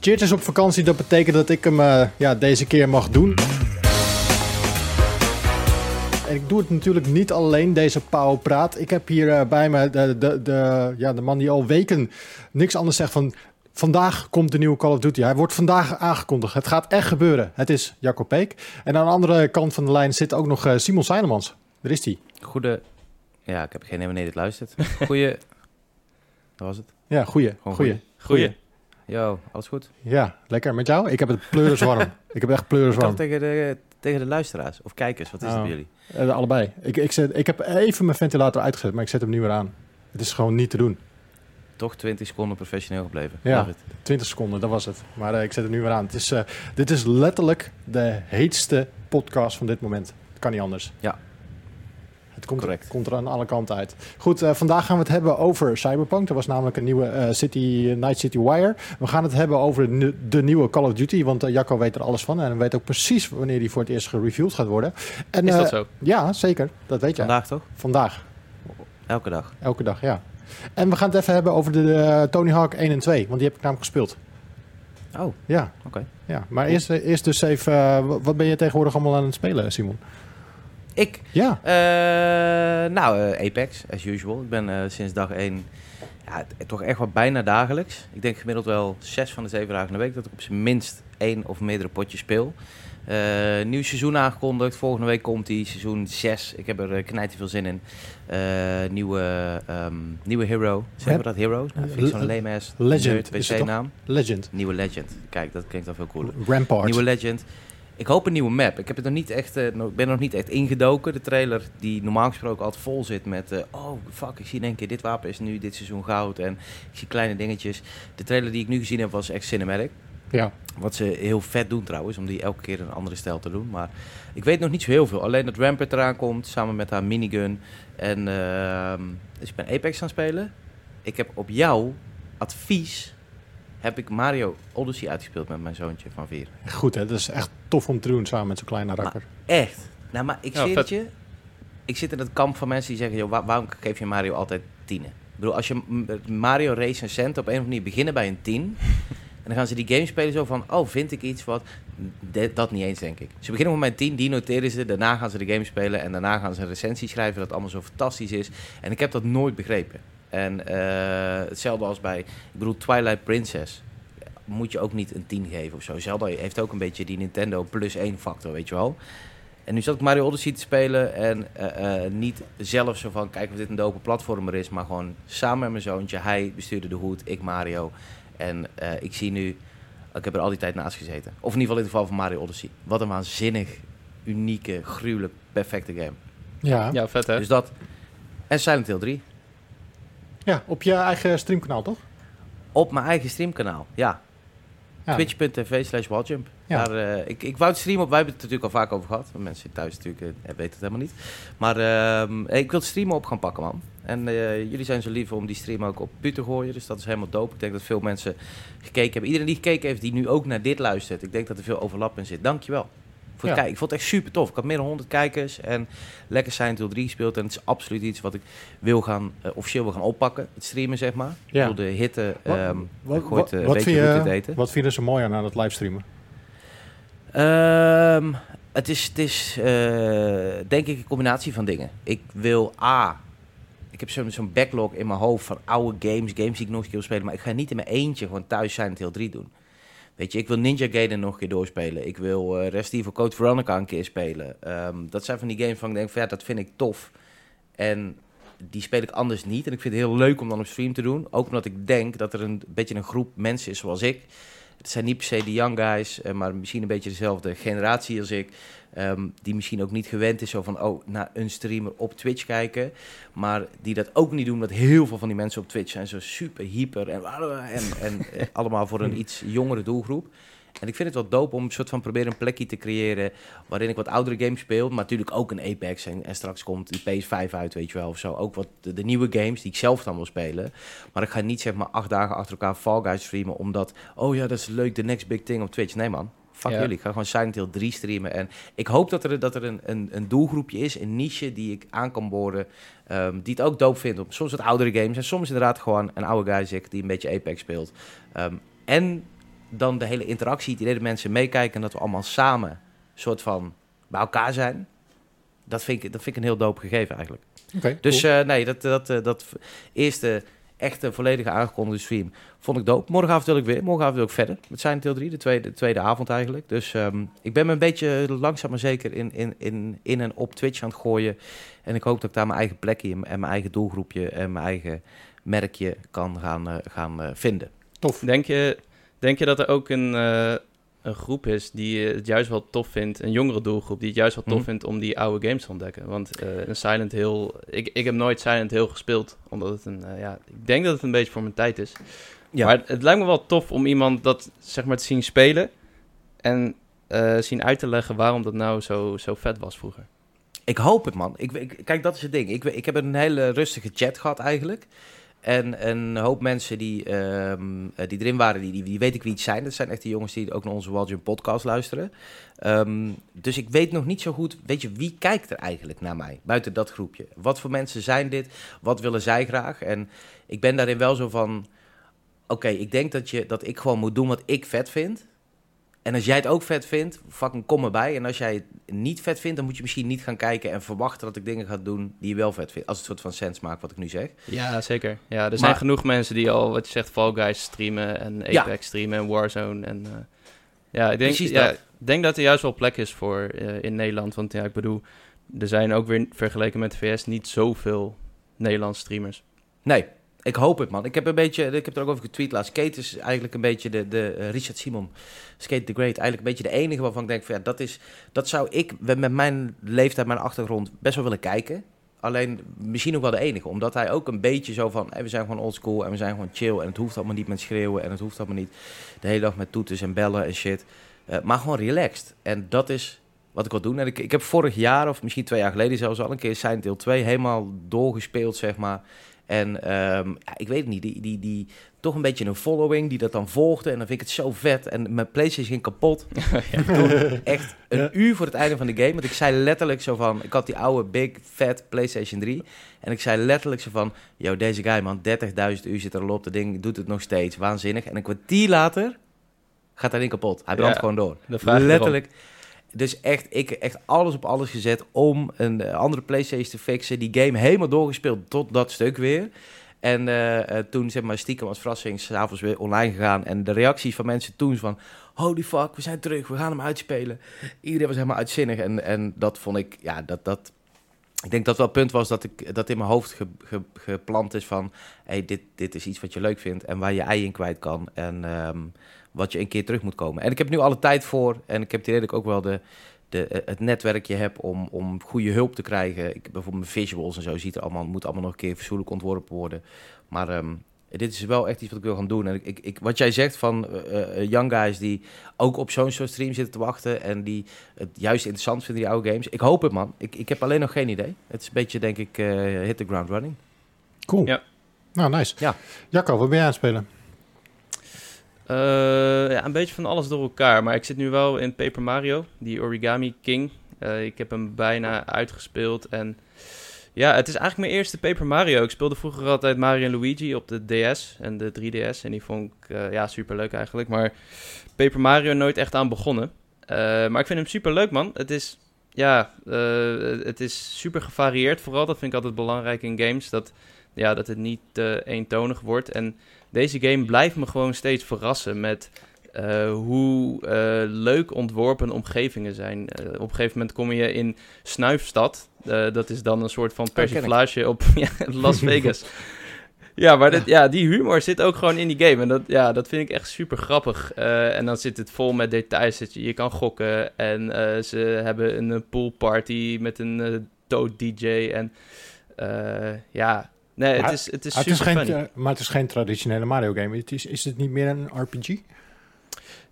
Cheert is op vakantie, dat betekent dat ik hem eh, ja, deze keer mag doen. En ik doe het natuurlijk niet alleen, deze Pauw Praat. Ik heb hier eh, bij me de, de, de, ja, de man die al weken niks anders zegt van... Vandaag komt de nieuwe Call of Duty. Hij wordt vandaag aangekondigd. Het gaat echt gebeuren. Het is Jacco Peek. En aan de andere kant van de lijn zit ook nog eh, Simon Seilemans. Daar is hij. Goede... Ja, ik heb geen idee wanneer dit luistert. Goeie... Dat was het. Ja, goeie. Gewoon goeie. Goeie. Yo, alles goed? Ja, lekker. Met jou? Ik heb het pleuriswarm. ik heb echt pleuriswarm. tegen de, tegen de luisteraars of kijkers. Wat is het Oh. bij jullie? Eh, allebei. Ik, ik, zet, ik heb even mijn ventilator uitgezet, maar ik zet hem nu weer aan. Het is gewoon niet te doen. Toch 20 seconden professioneel gebleven. Ja. Love it. 20 seconden, dat was het. Maar eh, ik zet hem nu weer aan. Het is, eh, dit is letterlijk de heetste podcast van dit moment. Het kan niet anders. Ja. Het komt, Correct. komt er aan alle kanten uit. Goed, eh, vandaag gaan we het hebben over Cyberpunk. Er was namelijk een nieuwe eh, City, Night City Wire. We gaan het hebben over de, de nieuwe Call of Duty. Want eh, Jacco weet er alles van. En hij weet ook precies wanneer die voor het eerst gereviewd gaat worden. En, Is eh, dat zo? Ja, zeker. Dat weet je. Vandaag toch? Vandaag. Elke dag. Elke dag, ja. En we gaan het even hebben over de eh, Tony Hawk 1 en 2. Want die heb ik namelijk gespeeld. Oh, Ja. Oké. ja. Maar eerst, eh, eerst dus even... eh, wa- wat ben je tegenwoordig allemaal aan het spelen, Simon? Ik. Ja. Eh, nou, eh, Apex, as usual. Ik ben eh, sinds dag 1 ja, toch echt wel bijna dagelijks. Ik denk gemiddeld wel zes van de zeven dagen in de week dat ik op zijn minst één of meerdere potjes speel. Nieuw seizoen aangekondigd. Volgende week komt die seizoen 6. Ik heb er uh, knijt veel zin in. Nieuwe, ehm, nieuwe hero. Zeggen we dat heroes? Nou, vind ik zo'n lame ass Legend? WC-naam. Legend. Nieuwe Legend. Kijk, dat klinkt al veel cooler. Rampart. Nieuwe Legend. Ik hoop een nieuwe map. Ik heb het nog niet echt, nog- ben nog niet echt ingedoken. De trailer die normaal gesproken altijd vol zit met... eh, oh, fuck, ik zie in één keer dit wapen is nu dit seizoen goud. En ik zie kleine dingetjes. De trailer die ik nu gezien heb was echt cinematic. Ja. Wat ze heel vet doen trouwens, om die elke keer een andere stijl te doen. Maar ik weet nog niet zo heel veel. Alleen dat Rampart eraan komt, samen met haar minigun. En ehm, dus ik ben Apex gaan spelen. Ik heb op jouw advies... heb ik Mario Odyssey uitgespeeld met mijn zoontje van vier. Goed, hè? Dat is echt tof om te doen samen met zo'n kleine rakker. Echt. Nou, maar ik Ja, het je. Ik zit in het kamp van mensen die zeggen... Joh, waar- waarom geef je Mario altijd tienen? Ik bedoel, als je Mario recensent op een of andere manier beginnen bij een 10... en dan gaan ze die game spelen zo van... Oh, vind ik iets wat... De- dat niet eens, denk ik. Ze beginnen met mijn 10, die noteren ze. Daarna gaan ze de game spelen. En daarna gaan ze een recensie schrijven dat allemaal zo fantastisch is. En ik heb dat nooit begrepen. En eh, hetzelfde als bij... Ik bedoel, Twilight Princess... Moet je ook niet een 10 geven of zo. Zelda heeft ook een beetje die Nintendo plus 1 factor, weet je wel. En nu zat ik Mario Odyssey te spelen en eh, eh, niet zelf zo van kijk of dit een dope platformer is, maar gewoon samen met mijn zoontje. Hij bestuurde de hoed, ik Mario. En eh, ik zie nu, ik heb er al die tijd naast gezeten. Of in ieder geval in het geval van Mario Odyssey. Wat een waanzinnig, unieke, gruwelijk, perfecte game. Ja. ja. Ja, vet hè? Dus dat. En Silent Hill 3. Op je eigen streamkanaal, toch? Op mijn eigen streamkanaal, ja. Ja. Twitch.tv slash Walljump. Ja. Daar, eh, ik, ik wou het streamen op, wij hebben het er natuurlijk al vaak over gehad. Mensen thuis natuurlijk eh, weten het helemaal niet. Maar ehm, ik wil het streamen op gaan pakken, man. En eh, jullie zijn zo lief om die stream ook op pu te gooien. Dus dat is helemaal dope. Ik denk dat veel mensen gekeken hebben. Iedereen die gekeken heeft, die nu ook naar dit luistert. Ik denk dat er veel overlap in zit. Dankjewel. Voor het Ja. kijken. Ik vond het echt super tof. Ik had meer dan 100 kijkers en lekker Silent Hill 3 gespeeld. En het is absoluut iets wat ik wil gaan, eh, officieel wil gaan oppakken. Het streamen, zeg maar. Ik Ja. bedoel, de hitte Wat- ehm Wat, gooit wat, eh, wat, vind je, wat vind je er zo mooi aan aan het livestreamen? Ehm, het is, het is eh, denk ik een combinatie van dingen. Ik wil A. Ik heb zo'n backlog in mijn hoofd van oude games, games die ik nog een keer wil spelen. Maar ik ga niet in mijn eentje gewoon thuis Silent Hill 3 doen. Weet je, ik wil Ninja Gaiden nog een keer doorspelen. Ik wil eh Resident Evil Code Veronica een keer spelen. Ehm, dat zijn van die games van ik denk van ja, dat vind ik tof. En die speel ik anders niet. En ik vind het heel leuk om dan op stream te doen. Ook omdat ik denk dat er een beetje een groep mensen is zoals ik. Het zijn niet per se de young guys, eh, maar misschien een beetje dezelfde generatie als ik. ehm, die misschien ook niet gewend is zo van, oh, naar een streamer op Twitch kijken. Maar die dat ook niet doen, omdat heel veel van die mensen op Twitch zijn zo super hyper. En, en, en eh, allemaal voor een iets jongere doelgroep. En ik vind het wel dope om een soort van proberen een plekje te creëren waarin ik wat oudere games speel, maar natuurlijk ook een Apex en, en straks komt die PS5 uit, weet je wel, of zo. Ook wat de, de nieuwe games die ik zelf dan wil spelen. Maar ik ga niet zeg maar acht dagen achter elkaar Fall Guys streamen, omdat, oh ja, dat is leuk, de next big thing op Twitch. Nee man, fuck Ja. jullie. Ik ga gewoon Silent Hill 3 streamen. En ik hoop dat er, dat er een, een, een doelgroepje is, een niche die ik aan kan boren, ehm, die het ook dope vindt. Soms wat oudere games en soms inderdaad gewoon een oude guy die een beetje Apex speelt. Ehm, en dan de hele interactie, het idee dat mensen meekijken en dat we allemaal samen soort van bij elkaar zijn. Dat vind ik, dat vind ik een heel dope gegeven eigenlijk. Oké, Dus cool. eh, nee, dat, dat, eh, dat eerste echte volledige aangekondigde stream vond ik dope. Morgenavond wil ik weer. Morgenavond wil ik verder met Silent Hill 3, de tweede, de tweede avond eigenlijk. Dus ehm, ik ben me een beetje langzaam maar zeker in, in, in, in en op Twitch aan het gooien. En ik hoop dat ik daar mijn eigen plekje en mijn eigen doelgroepje en mijn eigen merkje kan gaan, eh, gaan eh, vinden. Tof. Denk je, denk je dat er ook een, eh, een groep is die het juist wel tof vindt, een jongere doelgroep, die het juist wel tof Mhm. vindt om die oude games te ontdekken? Want eh, een Silent Hill, ik, ik heb nooit Silent Hill gespeeld, omdat het een, eh, ja, ik denk dat het een beetje voor mijn tijd is. Ja. Maar het, het lijkt me wel tof om iemand dat, zeg maar, te zien spelen en eh, zien uit te leggen waarom dat nou zo, zo vet was vroeger. Ik hoop het, man. Ik, ik- kijk, dat is het ding. Ik, ik heb een hele rustige chat gehad eigenlijk. En een hoop mensen die, ehm, eh, die erin waren, die, die, weet ik wie het zijn. Dat zijn echt die jongens die ook naar onze Walljum podcast luisteren. Ehm, dus ik weet nog niet zo goed, weet je, wie kijkt er eigenlijk naar mij? Buiten dat groepje. Wat voor mensen zijn dit? Wat willen zij graag? En ik ben daarin wel zo van, oké, ik denk dat, je, dat ik gewoon moet doen wat ik vet vind. En als jij het ook vet vindt, fucking kom erbij. En als jij het niet vet vindt, dan moet je misschien niet gaan kijken en verwachten dat ik dingen ga doen die je wel vet vindt. Als het soort van sens maakt wat ik nu zeg. Ja, zeker. Ja, er zijn genoeg mensen die al, wat je zegt, Fall Guys streamen en Apex Ja. streamen en Warzone. En, eh, ja, ik denk, Precies ja, dat. ik denk dat er juist wel plek is voor eh, in Nederland. Want ja, ik bedoel, er zijn ook weer vergeleken met de VS niet zoveel Nederlandse streamers. Nee, ik hoop het, man. Ik heb een beetje, ik heb er ook over getweet laatst. Skate is eigenlijk een beetje de, de eh, Richard Simon, Skate the Great, eigenlijk een beetje de enige waarvan ik denk van ja, dat is, dat zou ik met mijn leeftijd, mijn achtergrond best wel willen kijken. Alleen misschien ook wel de enige, omdat hij ook een beetje zo van, hey, we zijn gewoon oldschool en we zijn gewoon chill en het hoeft allemaal niet met schreeuwen en het hoeft allemaal niet de hele dag met toeters en bellen en shit, Eh, maar gewoon relaxed. En dat is wat ik wil doen. En ik, ik heb vorig jaar, of misschien twee jaar geleden zelfs al een keer Silent Hill 2 helemaal doorgespeeld, zeg maar. En ehm, ja, ik weet het niet, die, die, die, toch een beetje een following die dat dan volgde. En dan vind ik het zo vet. En mijn PlayStation ging kapot. Toen echt een Ja. uur voor het einde van de game. Want ik zei letterlijk zo van... Ik had die oude big fat PlayStation 3. En ik zei letterlijk zo van... Yo, deze guy man, 30.000 uur zit er al op. Dat ding doet het nog steeds. Waanzinnig. En een kwartier later gaat dat ding kapot. Hij brandt Ja, gewoon door. Letterlijk. Dus echt, ik echt alles op alles gezet om een eh, andere PlayStation te fixen. Die game helemaal doorgespeeld tot dat stuk weer. En eh, eh, toen, zeg maar, stiekem als verrassing, s'avonds weer online gegaan. En de reacties van mensen toen van... Holy fuck, we zijn terug, we gaan hem uitspelen. Iedereen was helemaal uitzinnig. En, en dat vond ik, ja, dat... dat ik denk dat wel het punt was dat, ik, dat in mijn hoofd ge, ge- geplant is van... Hey, dit, dit is iets wat je leuk vindt en waar je ei in kwijt kan. En ehm, wat je een keer terug moet komen. En ik heb nu alle tijd voor. En ik heb reden ook wel de, de, eh, het netwerkje heb om, om goede hulp te krijgen. Ik, bijvoorbeeld mijn visuals en zo ziet er allemaal, moet allemaal nog een keer fatsoenlijk ontworpen worden. Maar ehm, dit is wel echt iets wat ik wil gaan doen. En ik, ik, ik- wat jij zegt van eh, eh, young guys die ook op zo'n soort stream zitten te wachten en die het juist interessant vinden, die oude games. Ik hoop het, man. Ik, ik heb alleen nog geen idee. Het is een beetje, denk ik, eh, hit the ground running. Cool. Ja. Nou, nice. Ja. Jacco, wat ben jij aan het spelen? Eh, ja, een beetje van alles door elkaar. Maar ik zit nu wel in Paper Mario, die Origami King. Eh, ik heb hem bijna uitgespeeld. En ja, het is eigenlijk mijn eerste Paper Mario. Ik speelde vroeger altijd Mario en Luigi op de DS en de 3DS. En die vond ik eh, ja, super leuk eigenlijk. Maar Paper Mario nooit echt aan begonnen. Maar ik vind hem super leuk, man. Het is, ja, het is super gevarieerd. Vooral, dat vind ik altijd belangrijk in games. Dat, ja, dat het niet eentonig wordt. En deze game blijft me gewoon steeds verrassen met eh, hoe eh, leuk ontworpen omgevingen zijn. Eh, op een gegeven moment kom je in Snuifstad. Dat is dan een soort van ik. persiflage op ja, Las Vegas. ja, maar dat, ja, die humor zit ook gewoon in die game. En dat, ja, dat vind ik echt super grappig. En dan zit het vol met details. Dat je, je kan gokken. En ze hebben een poolparty met een dood DJ. En ja, nee, Maar- het is, het is super het is geen, funny. eh, maar het is geen traditionele Mario game. Het is, is het niet meer een RPG?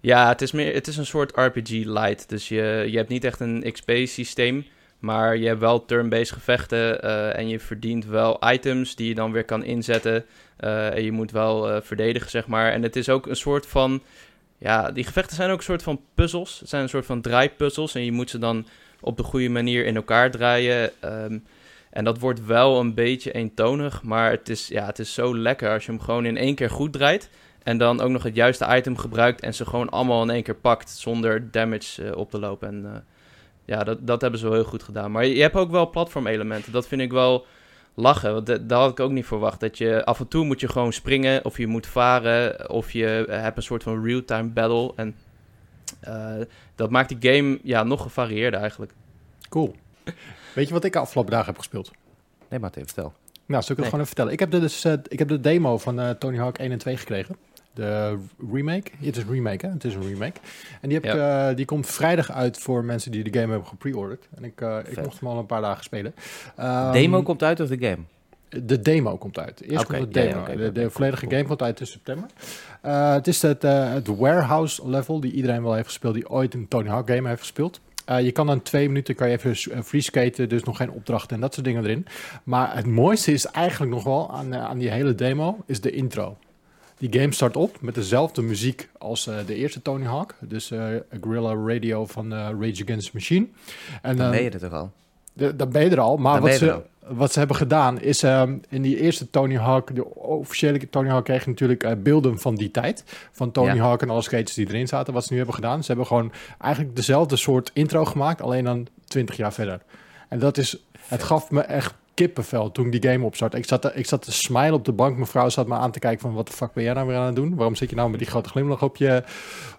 Ja, het is, meer, het is een soort RPG light. Dus je, je hebt niet echt een XP-systeem. Maar je hebt wel turn-based gevechten. eh, en je verdient wel items die je dan weer kan inzetten. eh, en je moet wel verdedigen, zeg maar. En het is ook een soort van. Ja, die gevechten zijn ook een soort van puzzels. Het zijn een soort van draaipuzzels. En je moet ze dan op de goede manier in elkaar draaien. Ehm, en dat wordt wel een beetje eentonig. Maar het is, ja, het is zo lekker als je hem gewoon in één keer goed draait. En dan ook nog het juiste item gebruikt en ze gewoon allemaal in één keer pakt zonder damage eh, op te lopen. En eh, ja, dat, dat hebben ze wel heel goed gedaan. Maar je, hebt ook wel platformelementen. Dat vind ik wel lachen. Want dat, had ik ook niet verwacht. Dat je af en toe moet je gewoon springen of je moet varen of je eh, hebt een soort van real-time battle. En dat maakt die game ja, nog gevarieerder eigenlijk. Cool. Weet je wat ik de afgelopen dagen heb gespeeld? Nee, maar even vertel. Nou, zal ik het Nee. gewoon even vertellen. Ik heb de, dus, eh, ik heb de demo van eh, Tony Hawk 1 en 2 gekregen. De remake. Het is een remake, hè? Het is een remake. En die, heb eh, die komt vrijdag uit voor mensen die de game hebben gepreorderd. En ik, ik mocht hem al een paar dagen spelen. Ehm, Demo komt uit of de game? De demo komt uit. Eerst komt de ja, demo. de, volledige cool. game komt uit in september. Het is het, het warehouse level die iedereen wel heeft gespeeld, die ooit een Tony Hawk game heeft gespeeld. Eh, je kan dan twee minuten kan je even eh, free skaten, dus nog geen opdrachten en dat soort dingen erin. Maar het mooiste is eigenlijk nog wel aan, eh, aan die hele demo, is de intro. Die game start op met dezelfde muziek als de eerste Tony Hawk. Dus Guerrilla Radio van Rage Against the Machine. En, Dan ben je er toch al? dan ben je er al. Maar Dan wat ze, wat ze hebben gedaan is ehm, in die eerste Tony Hawk, de officiële Tony Hawk kreeg natuurlijk eh, beelden van die tijd. Van Tony Ja. Hawk en alle skaters die erin zaten. Wat ze nu hebben gedaan. Ze hebben gewoon eigenlijk dezelfde soort intro gemaakt, alleen dan 20 jaar verder. En dat is, het gaf me echt kippenvel toen ik die game opstart. Ik zat, ik zat te smile op de bank. Mijn vrouw zat me aan te kijken van wat de fuck ben jij nou weer aan het doen? Waarom zit je nou met die grote glimlach op je,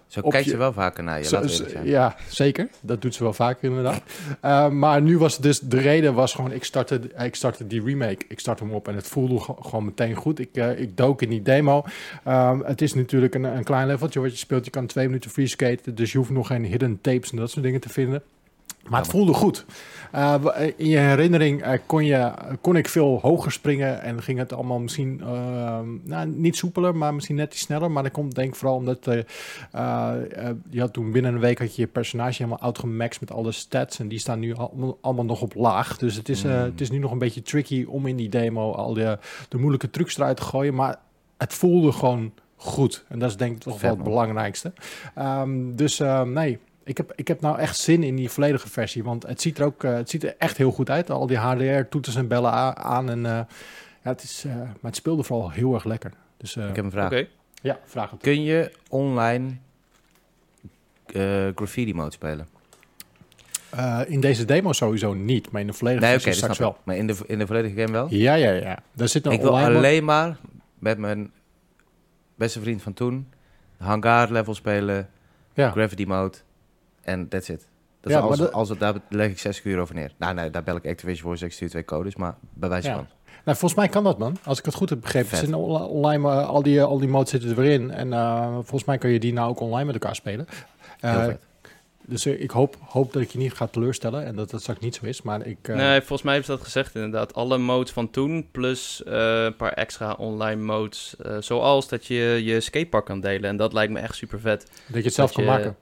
Zo kijkt je- ze wel vaker naar je, zo- zijn. ja, zeker. Dat doet ze wel vaker inderdaad. Eh, maar nu was het dus, de reden was gewoon, ik startte, ik startte die remake. Ik startte hem op en het voelde ge- gewoon meteen goed. Ik, eh, ik dook in die demo. Ehm, het is natuurlijk een, een klein leveltje wat je speelt. Je kan twee minuten free skaten, dus je hoeft nog geen hidden tapes en dat soort dingen te vinden. Maar het voelde goed. Eh, in je herinnering eh, kon, je, kon ik veel hoger springen en ging het allemaal misschien ehm, nou, niet soepeler, maar misschien net iets sneller. Maar dat komt denk ik vooral omdat eh, eh, eh, je had toen binnen een week had je je personage helemaal outgemaxt met alle stats en die staan nu al- allemaal nog op laag. Dus het is, eh, Mm. het is nu nog een beetje tricky om in die demo al de, de moeilijke trucs eruit te gooien. Maar het voelde gewoon goed. En dat is denk ik toch wel het belangrijkste. Ehm, dus eh, nee, ik heb, ik heb nou echt zin in die volledige versie. Want het ziet er ook eh, het ziet er echt heel goed uit. Al die HDR-toeters en bellen aan. En, eh, ja, het is, eh, maar het speelde vooral heel erg lekker. Dus eh, Ik heb een vraag. Oké. ja, vraag het. Kun je online eh, graffiti mode spelen? Eh, in deze demo sowieso niet, maar in de volledige Nee, straks ik. wel. Maar in de, in de volledige game wel? Ja, ja, ja. Daar zit een Ik wil alleen maar met mijn beste vriend van toen hangar level spelen, Ja. gravity mode en that's it. Dat Ja, is dat- als het, daar leg ik 60 euro voor neer. Nou, nee, daar bel ik Activision voor, ik stuur twee codes, maar bij wijze Ja. van. Nou, volgens mij kan dat, man. Als ik het goed heb begrepen. Zitten on- online, eh, al, die, al die modes zitten er weer in. En eh, volgens mij kan je die nou ook online met elkaar spelen. Eh, dus eh, ik hoop, hoop dat ik je niet ga teleurstellen en dat dat straks niet zo is. Maar ik... eh, Nee, volgens mij hebben ze dat gezegd inderdaad. Alle modes van toen, plus eh, een paar extra online modes. eh, zoals dat je je skatepark kan delen. En dat lijkt me echt super vet. dat je het zelf dat kan je- maken.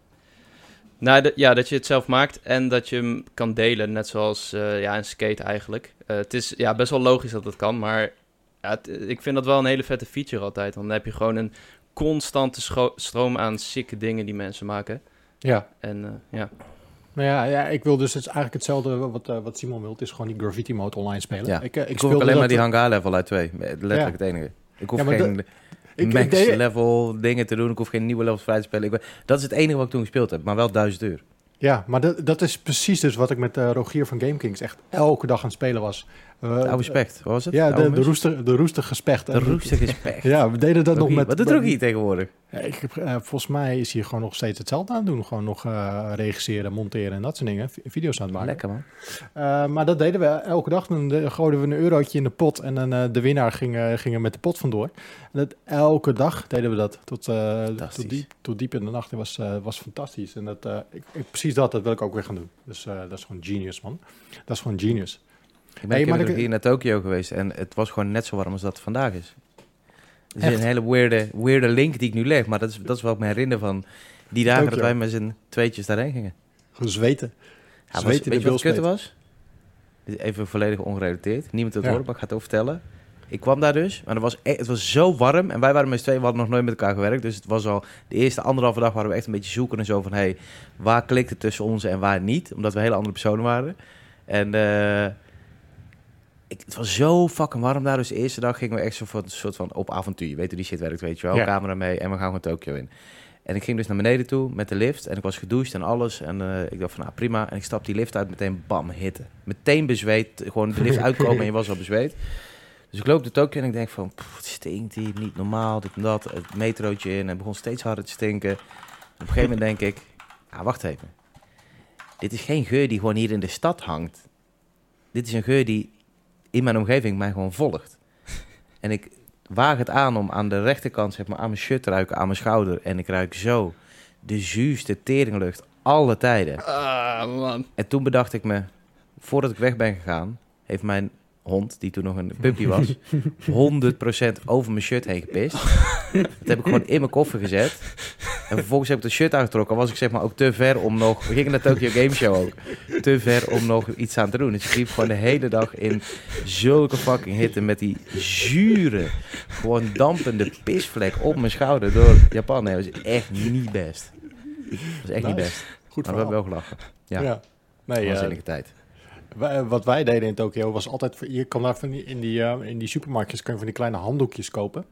Nou, de- ja, dat je het zelf maakt en dat je hem kan delen. Net zoals eh, ja, een skate eigenlijk. Eh, het is ja, best wel logisch dat het kan, maar ja, het- ik vind dat wel een hele vette feature altijd. Want dan heb je gewoon een constante stroom aan sikke dingen die mensen maken. Ja. En eh, ja, Nou ja, ja, ik wil dus het is eigenlijk hetzelfde wat, wat Simon wil. Het is gewoon die graffiti mode online spelen. Ja. Ik, eh, ik Ik hoef speelde alleen maar die hangar level uit 2. Letterlijk Ja. het enige. Ik hoef Ja, geen ik- max ik level dingen te doen. Ik hoef geen nieuwe levels vrij te spelen. Ik ben- dat is het enige wat ik toen gespeeld heb, maar wel duizend uur. Ja, maar dat, dat is precies dus wat ik met eh, Rogier van GameKings echt elke dag aan het spelen was. Eh, Oude spect, wat was het? Ja, de, de, roester, de roestige specht. De roestige spect. Ja, we deden dat nog met... Wat doet Rogier tegenwoordig? Ja, ik heb, eh, volgens mij is hij gewoon nog steeds hetzelfde aan het doen. Gewoon nog eh, regisseren, monteren en dat soort dingen. Vi- Video's aan het maken. Lekker man. Maar dat deden we elke dag. Dan gooiden we een eurotje in de pot. En dan de winnaar ging, ging er met de pot vandoor. En dat, elke dag deden we dat. Tot, tot, diep, tot diep in de nacht. Dat was, was fantastisch. En dat, ik, ik- precies dat, dat wil ik ook weer gaan doen. Dus dat is gewoon genius, man. Dat is gewoon genius. Ik ben Hey, maar ik- Rogier naar Tokio geweest en het was gewoon net zo warm als dat vandaag is. Het is Echt? een hele weirde, weirde link die ik nu leg, maar dat is, dat is wat ik me herinner van die dagen dat wij met z'n tweetjes daarheen gingen. Gewoon zweten. Ja, was, Zweet in weet je wat kutte was? Even volledig ongerelateerd. Niemand het Ja. horen, maar ik ga het over vertellen. Ik kwam daar dus, maar het was, e- het was zo warm. En wij waren met z'n tweeën, we hadden nog nooit met elkaar gewerkt. Dus het was al, de eerste anderhalve dag waren we echt een beetje zoeken en zo van... Hey, waar klikt het tussen ons en waar niet? Omdat we hele andere personen waren. En eh, ik, het was zo fucking warm daar. Dus de eerste dag gingen we echt zo van, een soort van op avontuur. Je weet hoe die shit werkt, weet je wel. Ja. Camera mee en we gaan gewoon Tokio in. En ik ging dus naar beneden toe met de lift. En ik was gedoucht en alles. En eh, ik dacht van, nou prima. En ik stap die lift uit, meteen bam, hitte. Meteen bezweet. Gewoon de lift uitkomen en je was al bezweet. Dus ik loop de Tokio en ik denk van, pff, het stinkt hier, niet normaal, dit en dat. Het metrootje in en het begon steeds harder te stinken. Op een gegeven moment denk ik, ah, wacht even. Dit is geen geur die gewoon hier in de stad hangt. Dit is een geur die in mijn omgeving mij gewoon volgt. En ik waag het aan om aan de rechterkant, zeg maar, aan mijn shirt te ruiken, aan mijn schouder. En ik ruik zo de zuurste teringlucht alle tijden. Ah, man. En toen bedacht ik me, voordat ik weg ben gegaan, heeft mijn hond, die toen nog een puppy was, 100% over mijn shirt heen gepist. Dat heb ik gewoon in mijn koffer gezet. En vervolgens heb ik de shirt aangetrokken. Was ik zeg maar ook te ver om nog... We gingen naar Tokyo Game Show ook. Te ver om nog iets aan te doen. Dus ik liep gewoon de hele dag in zulke fucking hitte met die zure, gewoon dampende pisvlek op mijn schouder door Japan. Nee, dat was echt niet best. Dat was echt niet best. Goed Maar we hebben wel gelachen. Ja, Ja. Nee, eh, waanzinnige tijd. wij- wat wij deden in Tokio was altijd... Je kan daar van die, in, die, eh, in die supermarktjes kun je van die kleine handdoekjes kopen.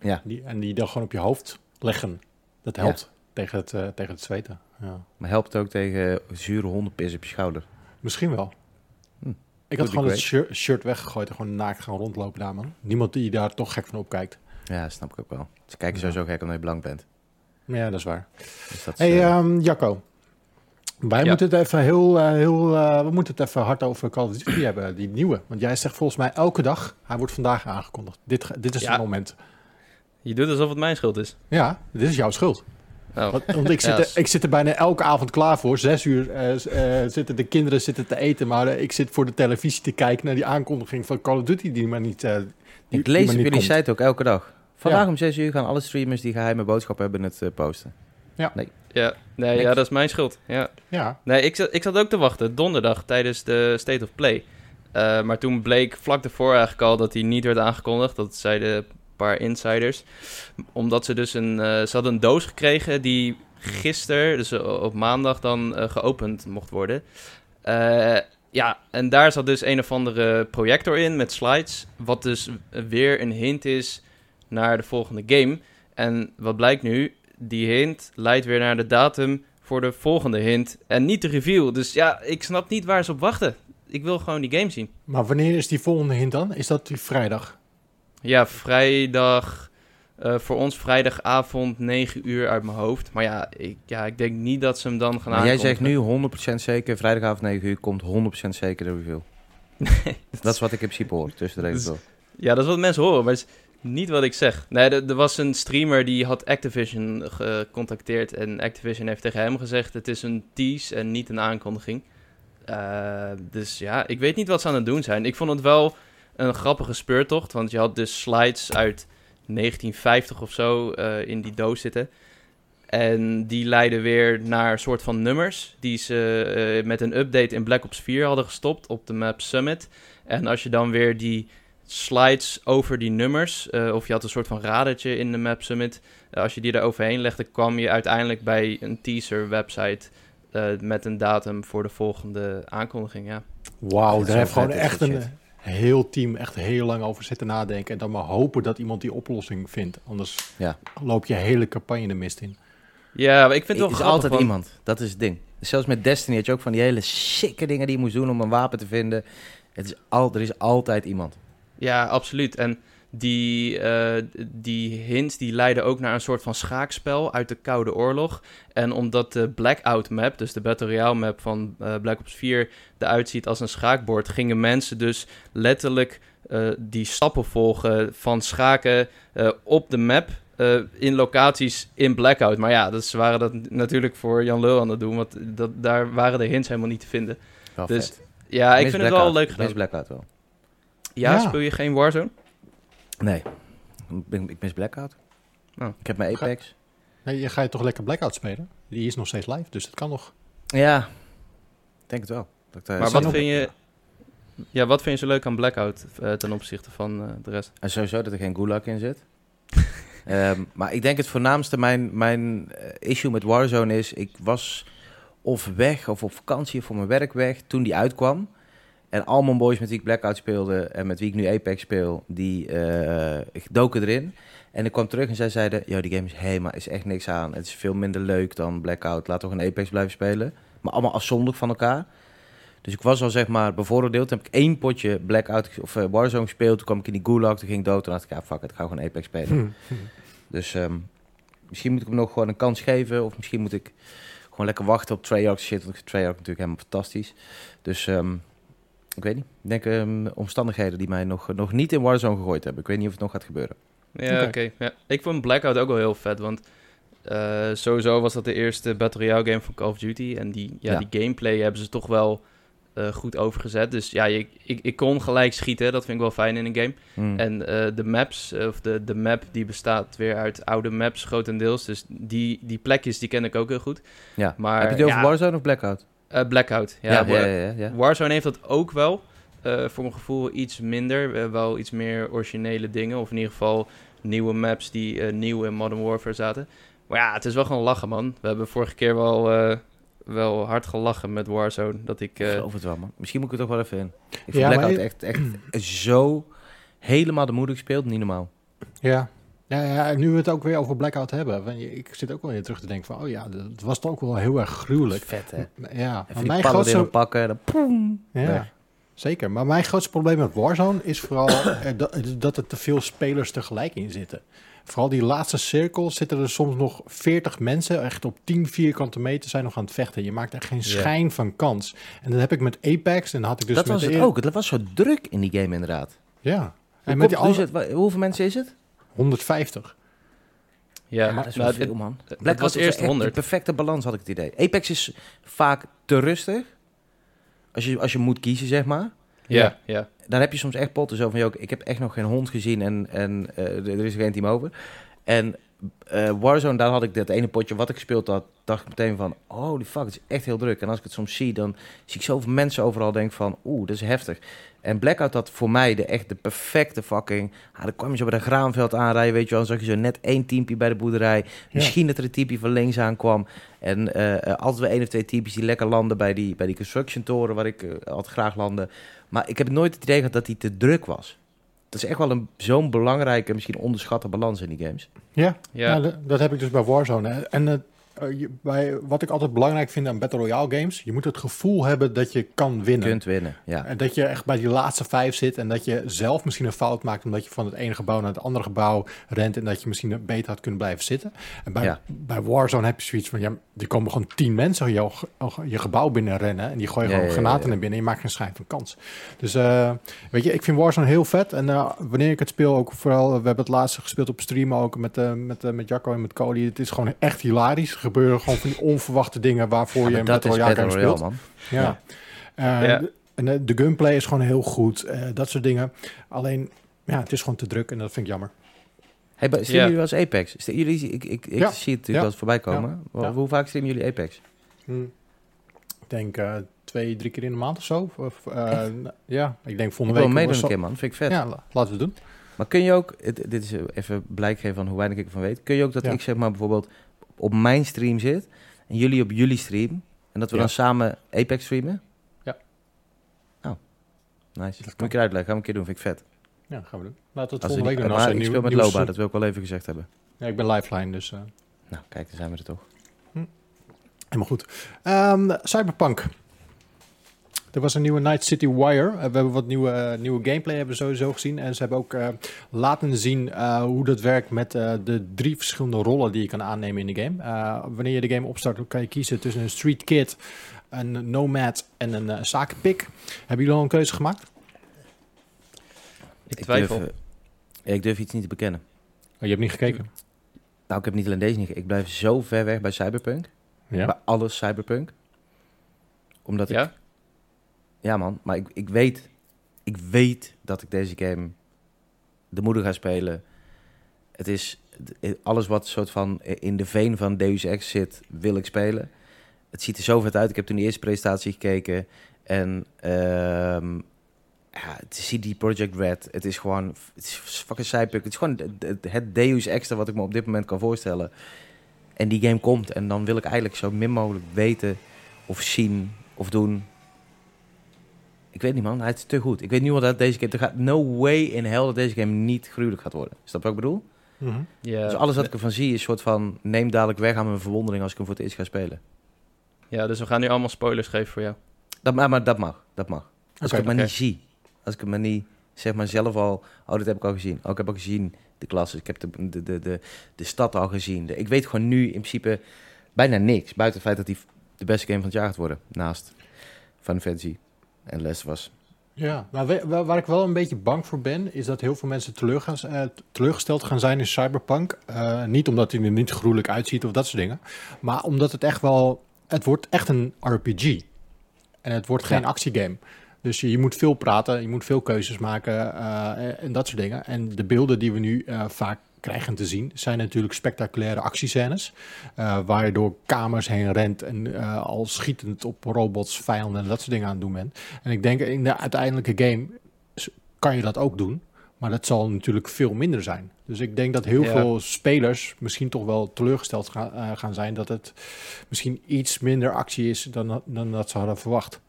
Ja. Die, en die dan gewoon op je hoofd leggen. Dat helpt tegen, het, eh, tegen het zweten. Ja. Maar helpt het ook tegen zure hondenpis op je schouder? Misschien wel. Hm. Ik had gewoon het shirt, weggegooid en gewoon naakt gaan rondlopen daar, man. Niemand die daar toch gek van opkijkt. Ja, snap ik ook wel. Ze kijken Ja. sowieso gek omdat je blank bent. Maar ja, dat is waar. Dus dat is, hey, eh, ehm, Jacco. Wij Ja. moeten het even heel, eh, heel we moeten het even hard over Call of Duty hebben, die nieuwe. Want jij zegt volgens mij elke dag, hij wordt vandaag aangekondigd. Dit, dit is Ja. het moment. Je doet alsof het mijn schuld is. Ja, dit is jouw schuld. Oh. Want, want ik, zit Ja, er, ik zit er bijna elke avond klaar voor. Zes uur eh, eh, zitten de kinderen zitten te eten, maar eh, ik zit voor de televisie te kijken naar die aankondiging van Call of Duty die maar niet. eh, die- ik lees op jullie komt. site ook elke dag. Vandaag Ja. om 6 uur gaan alle streamers die geheime boodschap hebben het eh, posten. Ja, nee, Niks. ja, dat is mijn schuld. Ja. Ja, Nee, ik zat, ik zat ook te wachten, donderdag, tijdens de State of Play. Eh, maar toen bleek vlak daarvoor eigenlijk al dat hij niet werd aangekondigd. Dat zeiden insiders. Omdat ze dus een... eh, ze hadden een doos gekregen die gisteren, dus eh, op maandag, dan eh, geopend mocht worden. Ja, en daar zat dus een of andere projector in met slides. Wat dus weer een hint is naar de volgende game. En wat blijkt nu? Die hint leidt weer naar de datum voor de volgende hint. En niet de reveal. Dus ja, ik snap niet waar ze op wachten. Ik wil gewoon die game zien. maar wanneer is die volgende hint dan? Is dat die vrijdag? Ja, vrijdag. eh, voor ons vrijdagavond 9 uur uit mijn hoofd. Maar ja ik, ja, ik denk niet dat ze hem dan gaan Maar jij zegt nu 100% zeker, vrijdagavond 9 uur komt 100% zeker de review. Dat is wat ik in principe hoor, tussen de regels Dus-. Ja, dat is wat mensen horen, maar het is niet wat ik zeg. Nee, er, er was een streamer die had Activision gecontacteerd. En Activision heeft tegen hem gezegd: het is een tease en niet een aankondiging. Eh, dus ja, ik weet niet wat ze aan het doen zijn. Ik vond het wel een grappige speurtocht, want je had dus slides uit 1950 of zo eh, in die doos zitten. En die leiden weer naar een soort van nummers die ze eh, met een update in Black Ops 4 hadden gestopt op de map Summit. En als je dan weer die slides over die nummers, eh, of je had een soort van radertje in de map Summit, als je die er overheen legde, kwam je uiteindelijk bij een teaser website eh, met een datum voor de volgende aankondiging. Ja. Wauw, daar heeft gewoon echt een. Heel team echt heel lang over zitten nadenken. En dan maar hopen dat iemand die oplossing vindt. Anders Ja. loop je hele campagne de mist in. Ja, maar ik vind het Er wel is grappig, altijd want- iemand, dat is het ding. Zelfs met Destiny had je ook van die hele sikke dingen die je moest doen om een wapen te vinden. Het is al, er is altijd iemand. Ja, absoluut. En die, eh, die hints die leiden ook naar een soort van schaakspel uit de Koude Oorlog. En omdat de Blackout map, dus de Battle Royale map van eh, Black Ops 4, eruit ziet als een schaakbord, gingen mensen dus letterlijk eh, die stappen volgen van schaken eh, op de map. eh, in locaties in Blackout. Maar ja, dus ze waren dat natuurlijk voor Jan Lul aan het doen. Want dat, daar waren de hints helemaal niet te vinden. Wel Dus vet. ja, ik vind het wel leuk Mis gedaan. Blackout wel. Ja, Ja. speel je geen Warzone? Nee, ik, ben- ik mis Blackout. Oh. Ik heb mijn Apex. Nee, je gaat toch lekker Blackout spelen? Die is nog steeds live, dus dat kan nog. Ja, ik denk het wel. Dat, eh, Maar wat vind je... Ja, wat vind je zo leuk aan Blackout eh, ten opzichte van eh, de rest? En sowieso dat er geen gulag in zit. Ehm, maar ik denk het voornaamste, mijn, mijn issue met Warzone is... Ik was of weg of op vakantie of voor mijn werk weg toen die uitkwam. En al mijn boys met wie ik Blackout speelde en met wie ik nu Apex speel, die eh, doken erin. En ik kwam terug en zij zeiden, ja, die game is helemaal, is echt niks aan. Het is veel minder leuk dan Blackout. Laat toch een Apex blijven spelen. Maar allemaal afzonderlijk van elkaar. Dus ik was al zeg maar bevooroordeeld. Toen heb ik één potje Blackout of uh, Warzone gespeeld. Toen kwam ik in die gulag, toen ging ik dood. Toen dacht ik, ja, fuck it, ik ga gewoon Apex spelen. Dus ehm, misschien moet ik hem nog gewoon een kans geven. Of misschien moet ik gewoon lekker wachten op Treyarch shit. Want Treyarch natuurlijk helemaal fantastisch. Dus um, ik weet niet. Ik denk um, omstandigheden die mij nog, nog niet in Warzone gegooid hebben. Ik weet niet of het nog gaat gebeuren. Ja, oké. Okay. Ja. Ik vond Blackout ook wel heel vet, want uh, sowieso was dat de eerste Battle Royale game van Call of Duty. En die, ja, ja. die gameplay hebben ze toch wel uh, goed overgezet. Dus ja, ik, ik, ik, kon gelijk schieten. Dat vind ik wel fijn in een game. Mm. En uh, de maps, of de, de map, die bestaat weer uit oude maps grotendeels. Dus die, die plekjes, die ken ik ook heel goed. Ja. Maar, Heb je het over ja, Warzone of Blackout? Uh, Blackout, ja. Ja, ja, ja, ja. Warzone heeft dat ook wel. Uh, voor mijn gevoel iets minder. Uh, wel iets meer originele dingen. Of in ieder geval nieuwe maps die uh, nieuw in Modern Warfare zaten. Maar ja, het is wel gewoon lachen, man. We hebben vorige keer wel, wel hard gelachen met Warzone. Dat ik, ik geloof het wel, man. Misschien moet ik het toch wel even in. Ik vind ja, Blackout je... echt, echt zo helemaal de moeder gespeeld. Niet normaal. Ja, ja, ja, nu we het ook weer over Blackout hebben. Ik zit ook wel weer terug te denken van... oh ja, dat was toch ook wel heel erg gruwelijk. Vet, hè? Ja. Even mijn grootste... pakken, dan poem, ja. weg. Zeker, maar mijn grootste probleem met Warzone is vooral dat, dat er te veel spelers tegelijk in zitten. Vooral die laatste cirkel zitten er soms nog 40 mensen, echt op 10 vierkante meter zijn nog aan het vechten. Je maakt echt geen schijn van kans. En dat heb ik met Apex en had ik dus dat met was het de... ook. Dat was zo druk in die game inderdaad. Ja. En met die al... het, hoeveel mensen is het? 150. Ja, ja, dat is wel veel, man. Black was eerst 100. De perfecte balans had ik het idee. Apex is vaak te rustig. Als je, als je moet kiezen, zeg maar. Ja, ja. Dan heb je soms echt potten zo van, joh, ik heb echt nog geen hond gezien en, en uh, er is geen team over. En uh, Warzone, daar had ik dat ene potje wat ik gespeeld had, dacht ik meteen van, holy fuck, het is echt heel druk. En als ik het soms zie, dan zie ik zoveel mensen overal denk van, oeh, dat is heftig. En Blackout had voor mij de echt de perfecte fucking... Ah, dan kwam je zo bij de graanveld aanrijden, weet je wel. Dan zag je zo net één teampje bij de boerderij. Ja. Misschien dat er een teampje van links aankwam. En uh, altijd weer één of twee teampjes die lekker landen bij die, bij die construction toren... waar ik uh, altijd graag landde. Maar ik heb nooit het idee gehad dat die te druk was. Dat is echt wel een zo'n belangrijke, misschien onderschatte balans in die games. Ja, ja. Nou, dat heb ik dus bij Warzone. En uh, je, bij, wat ik altijd belangrijk vind aan Battle Royale games, je moet het gevoel hebben dat je kan winnen. Kunt winnen, ja. En dat je echt bij die laatste vijf zit en dat je zelf misschien een fout maakt omdat je van het ene gebouw naar het andere gebouw rent en dat je misschien beter had kunnen blijven zitten. En bij, Ja. bij Warzone heb je zoiets van, ja, er komen gewoon tien mensen jouw, je gebouw binnen rennen en die gooien Ja, gewoon granaten naar binnen en je maakt geen schijn van kans. Dus eh, weet je, ik vind Warzone heel vet en eh, wanneer ik het speel ook vooral, we hebben het laatste gespeeld op stream ook met, eh met, eh, met Jacco en met Cody. Het is gewoon echt hilarisch. Gebeuren gewoon van die onverwachte dingen waarvoor Ja, je is Royale Battle speelt. man. Ja. Eh, Ja. de- En de, de gunplay is gewoon heel goed. eh, dat soort dingen. Alleen, ja, het is gewoon te druk en dat vind ik jammer. Hey, streamen Ja. jullie wel eens Apex? Ste- Jullie, ik ik, ik Ja. zie het natuurlijk Ja. wel eens voorbij komen. Ja. Hoe vaak streamen jullie Apex? Ik denk eh, twee, drie keer in de maand of zo. Of, eh, ja, ik denk Ik volgende wil week. meedoen een keer, man. Vind ik vet. Ja, la- laten we het doen. Maar kun je ook, het- dit is even blijk geven van hoe weinig ik ervan weet. Kun je ook dat Ja. ik zeg maar bijvoorbeeld op mijn stream zit en jullie op jullie stream en dat we Ja. dan samen Apex streamen? Ja. Oh, nice. Dat Moet ik eruit leggen, gaan we een keer doen, vind ik vet. Ja, gaan we doen. Laten we het volgende we week doen. Als ik nieuw- speel met Loba, dat wil ik wel even gezegd hebben. Ja, ik ben lifeline, dus eh, Nou, kijk, dan zijn we er toch. helemaal goed. Ehm, Cyberpunk. Er was een nieuwe Night City Wire. Eh, we hebben wat nieuwe, eh, nieuwe gameplay hebben we sowieso gezien. En ze hebben ook eh, laten zien eh, hoe dat werkt met eh, de drie verschillende rollen die je kan aannemen in de game. Eh, wanneer je de game opstart, dan kan je kiezen tussen een street kid, een nomad en een uh, zakenpik. Hebben jullie al een keuze gemaakt? Ik twijfel. Durf, ik durf iets niet te bekennen. Oh, je hebt niet gekeken? Nou, ik heb niet alleen deze niet. Ik blijf zo ver weg bij Cyberpunk. Bij alles Cyberpunk. Omdat ik Ja? Man. Maar ik, ik weet... Ik weet dat ik deze game de moeder ga spelen. Het is... Alles wat soort van in de veen van Deus Ex zit, wil ik spelen. Het ziet er zo vet uit. Ik heb toen die eerste presentatie gekeken. En... ehm ja, het is CD Project Red. Het is gewoon... Het is fucking Cyberpunk. Het is gewoon het Deus Extra wat ik me op dit moment kan voorstellen. En die game komt. En dan wil ik eigenlijk zo min mogelijk weten... Of zien of doen Ik weet niet, man. Hij is te goed. Ik weet nu al dat deze game... Er gaat no way in hell dat deze game niet gruwelijk gaat worden. Is dat wat ik bedoel? Mhm. Ja, Dus alles wat ik ervan zie is een soort van... Neem dadelijk weg aan mijn verwondering als ik hem voor het eerst ga spelen. ja, dus we gaan nu allemaal spoilers geven voor jou. Dat, maar, maar dat mag. Dat mag. Als ik het maar niet zie. Als ik het maar niet... Zeg maar zelf al... Oh, dit heb ik al gezien. Oh, ik heb al gezien de klassen. Ik heb de, de, de, de, de stad al gezien. De- ik weet gewoon nu in principe bijna niks. Buiten het feit dat hij de beste game van het jaar gaat worden. Naast Final Fantasy en Les was. Ja, maar we- wa- waar ik wel een beetje bang voor ben, is dat heel veel mensen gaan, eh, teleurgesteld gaan zijn in Cyberpunk. Eh, niet omdat hij er niet gruwelijk uitziet of dat soort dingen, maar omdat het echt wel, het wordt echt een RPG. En het wordt geen actiegame. Dus je, je moet veel praten, je moet veel keuzes maken eh, en dat soort dingen. En de beelden die we nu vaak krijgen te zien, zijn natuurlijk spectaculaire actiescènes. eh, waar je door kamers heen rent en eh, al schietend op robots, vijanden en dat soort dingen aan het doen bent. En ik denk in de uiteindelijke game kan je dat ook doen. Maar dat zal natuurlijk veel minder zijn. Dus ik denk dat heel Ja. veel spelers misschien toch wel teleurgesteld gaan, eh, gaan zijn dat het misschien iets minder actie is dan, dan dat ze hadden verwacht.